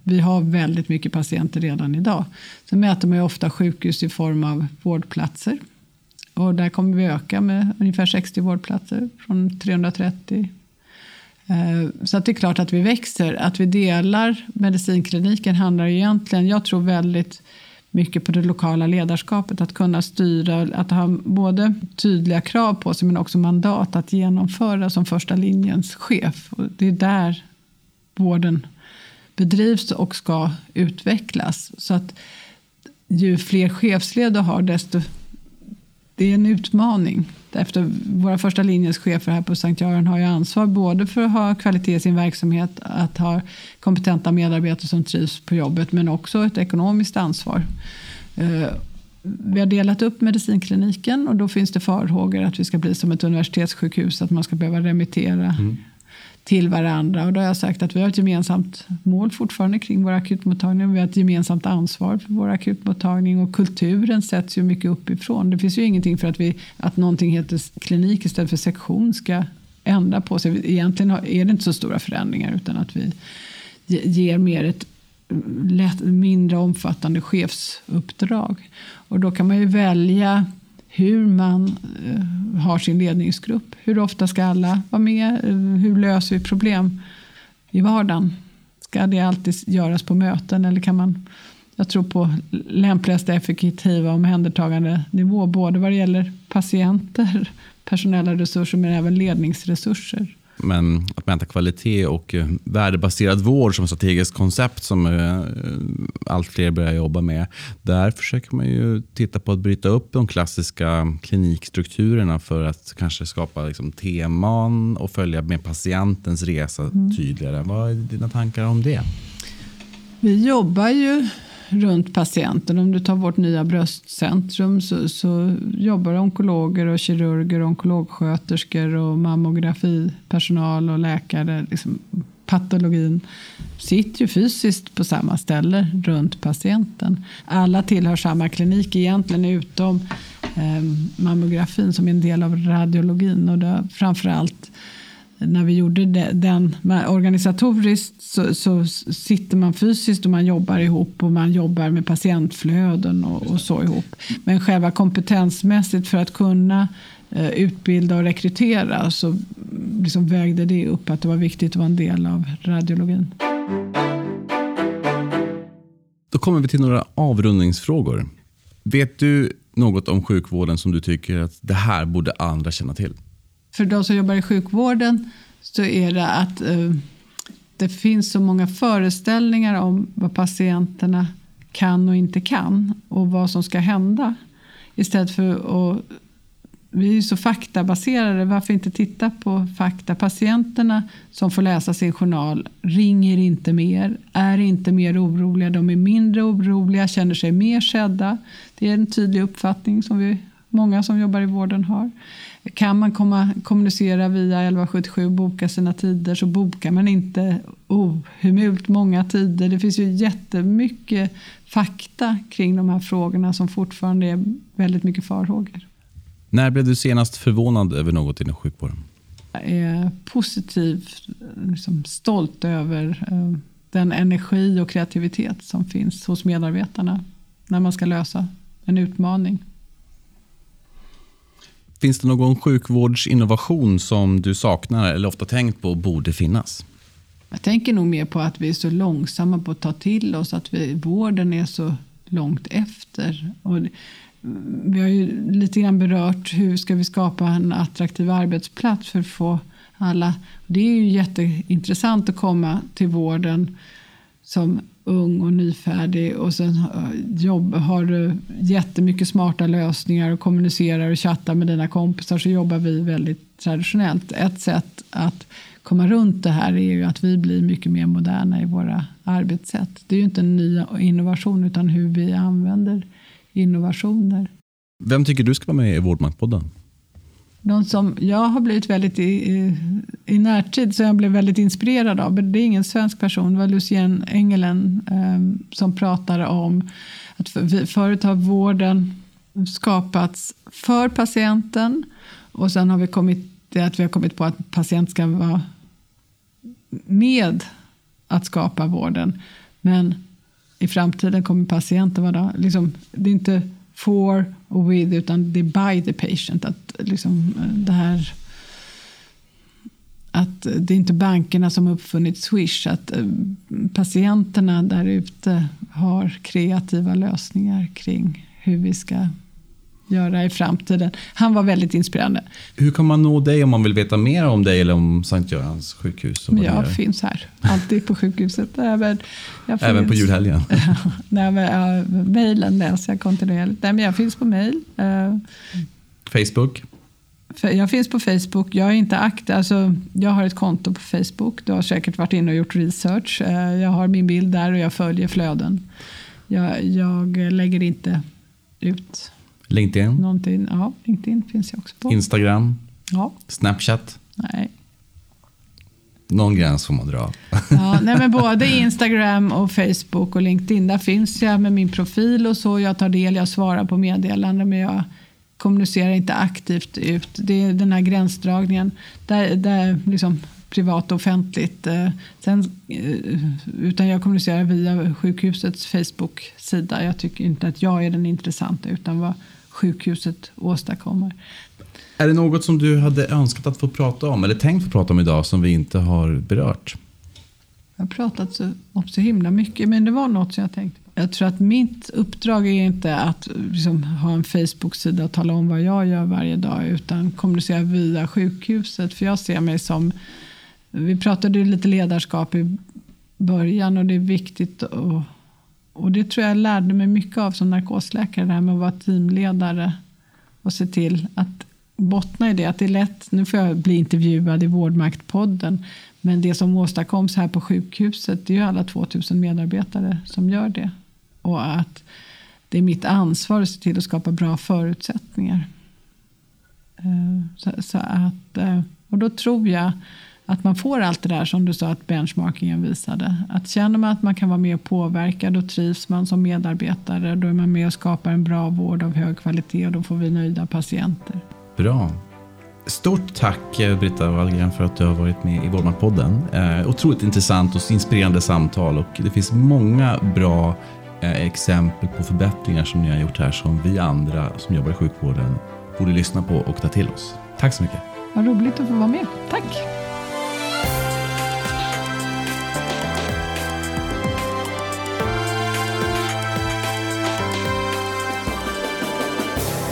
vi har väldigt mycket patienter redan idag. Sen mäter man ju ofta sjukhus i form av vårdplatser. Och där kommer vi öka med ungefär 60 vårdplatser från 330. Eh, så att det är klart att vi växer. Att vi delar medicinkliniken handlar egentligen, jag tror väldigt mycket på det lokala ledarskapet. Att kunna styra, att ha både tydliga krav på sig men också mandat att genomföra som första linjens chef. Och det är där vården bedrivs och ska utvecklas. Så att ju fler chefsled du har desto det är en utmaning. Efter våra första linjens chefer här på Sankt Göran har ju ansvar både för att ha kvalitet i sin verksamhet, att ha kompetenta medarbetare som trivs på jobbet, men också ett ekonomiskt ansvar. Eh, vi har delat upp medicinkliniken och då finns det farhågor att vi ska bli som ett universitetssjukhus, att man ska behöva remittera mm till varandra. Och då har jag sagt att vi har ett gemensamt mål fortfarande kring vår akutmottagning. Vi har ett gemensamt ansvar för vår akutmottagning och kulturen sätts ju mycket uppifrån. Det finns ju ingenting för att, vi, att någonting heter klinik istället för sektion ska ändra på sig. Egentligen är det inte så stora förändringar utan att vi ger mer ett lätt, mindre omfattande chefsuppdrag. Och då kan man ju välja hur man eh, har sin ledningsgrupp. Hur ofta ska alla vara med? Eh, hur löser vi problem i vardagen? Ska det alltid göras på möten eller kan man jag tror på lämpligaste effektiva omhändertagande nivå både vad det gäller patienter, personella resurser men även ledningsresurser. Men att mäta kvalitet och eh, värdebaserad vård som strategiskt koncept som eh, allt fler börjar jobba med. Där försöker man ju titta på att bryta upp de klassiska klinikstrukturerna för att kanske skapa liksom teman och följa med patientens resa mm. tydligare. Vad är dina tankar om det? Vi jobbar ju runt patienten. Om du tar vårt nya bröstcentrum så, så jobbar onkologer och kirurger, onkologsköterskor och mammografipersonal och läkare. Liksom, patologin sitter ju fysiskt på samma ställe runt patienten. Alla tillhör samma klinik egentligen utom eh, mammografin som är en del av radiologin. Och det framförallt när vi gjorde den, organisatoriskt så, så, sitter man fysiskt och man jobbar ihop och man jobbar med patientflöden och, och så ihop. Men själva kompetensmässigt för att kunna eh, utbilda och rekrytera så liksom vägde det upp att det var viktigt att vara en del av radiologin. Då kommer vi till några avrundningsfrågor. Vet du något om sjukvården som du tycker att det här borde andra känna till? För de som jobbar i sjukvården så är det att eh, det finns så många föreställningar om vad patienterna kan och inte kan och vad som ska hända. Istället för att vi är ju så faktabaserade. Varför inte titta på fakta? Patienterna som får läsa sin journal ringer inte mer, är inte mer oroliga. De är mindre oroliga, känner sig mer sedda. Det är en tydlig uppfattning som vi, många som jobbar i vården har. Kan man komma, kommunicera via 1177 och boka sina tider så bokar man inte ohemult många tider. Det finns ju jättemycket fakta kring de här frågorna som fortfarande är väldigt mycket farhågor. När blev du senast förvånad över något inom sjukvården? Jag är positivt liksom stolt över eh, den energi och kreativitet som finns hos medarbetarna när man ska lösa en utmaning. Finns det någon sjukvårdsinnovation som du saknar eller ofta tänkt på borde finnas? Jag tänker nog mer på att vi är så långsamma på att ta till oss att vi, vården är så långt efter. Och vi har ju lite grann berört hur ska vi skapa en attraktiv arbetsplats för att få alla. Det är ju jätteintressant att komma till vården som ung och nyfärdig och sen eh, jobb, har du jättemycket smarta lösningar och kommunicerar och chattar med dina kompisar så jobbar vi väldigt traditionellt. Ett sätt att komma runt det här är ju att vi blir mycket mer moderna i våra arbetssätt. Det är ju inte en ny innovation utan hur vi använder innovationer. Vem tycker du ska vara med i Vårdmaktpodden? Någon som jag har blivit väldigt i, i, i närtid så jag blev väldigt inspirerad av. Det är ingen svensk person. Det var Lucien Engelen eh, som pratade om att för, förut har vården skapats för patienten och sen har vi kommit det att vi har kommit på att patienten ska vara med att skapa vården. Men i framtiden kommer patienten vara liksom, det är inte for och with utan det är by the patient. Att liksom, eh, det här att det är inte bankerna som uppfunnit Swish. Att eh, patienterna där ute har kreativa lösningar kring hur vi ska göra i framtiden. Han var väldigt inspirerande. Hur kan man nå dig om man vill veta mer om dig eller om Sankt Görans sjukhus? jag finns här, alltid på sjukhuset. Även, Även på julhelgen? [LAUGHS] Nej, men, ja, mailen läser jag kontinuerligt. Nej, men jag finns på mail. Uh, Facebook? Jag finns på Facebook. Jag är inte aktiv. Alltså, jag har ett konto på Facebook. Du har säkert varit inne och gjort research. Uh, jag har min bild där och jag följer flöden. Jag, jag lägger inte ut LinkedIn? Någonting, ja, LinkedIn finns jag också på. Instagram? Ja. Snapchat? Nej. Någon gräns får man dra. Ja, [LAUGHS] nej, men både Instagram och Facebook och LinkedIn. Där finns jag med min profil och så. Jag tar del, jag svarar på meddelanden men jag kommunicerar inte aktivt ut. Det är den här gränsdragningen. Där, där liksom privat och offentligt. Eh, sen, eh, utan jag kommunicerar via sjukhusets Facebook-sida. Jag tycker inte att jag är den intressanta utan vad sjukhuset åstadkommer. Är det något som du hade önskat att få prata om eller tänkt få prata om idag som vi inte har berört? Jag har pratat så, om så himla mycket men det var något som jag tänkte på. Jag tror att mitt uppdrag är inte att liksom, ha en Facebook-sida och tala om vad jag gör varje dag utan kommunicera via sjukhuset. För jag ser mig som vi pratade lite ledarskap i början och det är viktigt. Och, och det tror jag lärde mig mycket av som narkosläkare. Det här med att vara teamledare och se till att bottna i det. Att det är lätt, nu får jag bli intervjuad i Vårdmaktpodden. Men det som åstadkoms här på sjukhuset det är ju alla 2000 medarbetare som gör det. Och att det är mitt ansvar att se till att skapa bra förutsättningar. Eh, så, så att, eh, och då tror jag att man får allt det där som du sa att benchmarkingen visade. Att känner man att man kan vara med och påverka då trivs man som medarbetare. Då är man med och skapar en bra vård av hög kvalitet och då får vi nöjda patienter. Bra. Stort tack eh, Britta Wallgren för att du har varit med i Vårdmaktpodden. Eh, otroligt intressant och inspirerande samtal och det finns många bra eh, exempel på förbättringar som ni har gjort här som vi andra som jobbar i sjukvården borde lyssna på och ta till oss. Tack så mycket. Vad roligt att få vara med. Tack.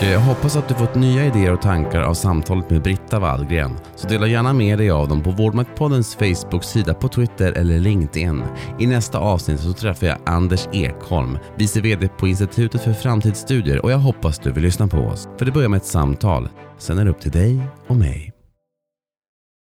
Eh, jag hoppas att du fått nya idéer och tankar av samtalet med Britta Wallgren. Så dela gärna med dig av dem på Vårdmaktpoddens Facebook-sida på Twitter eller LinkedIn. I nästa avsnitt så träffar jag Anders Ekholm, vice VD på Institutet för framtidsstudier och jag hoppas du vill lyssna på oss. För det börjar med ett samtal, sen är det upp till dig och mig.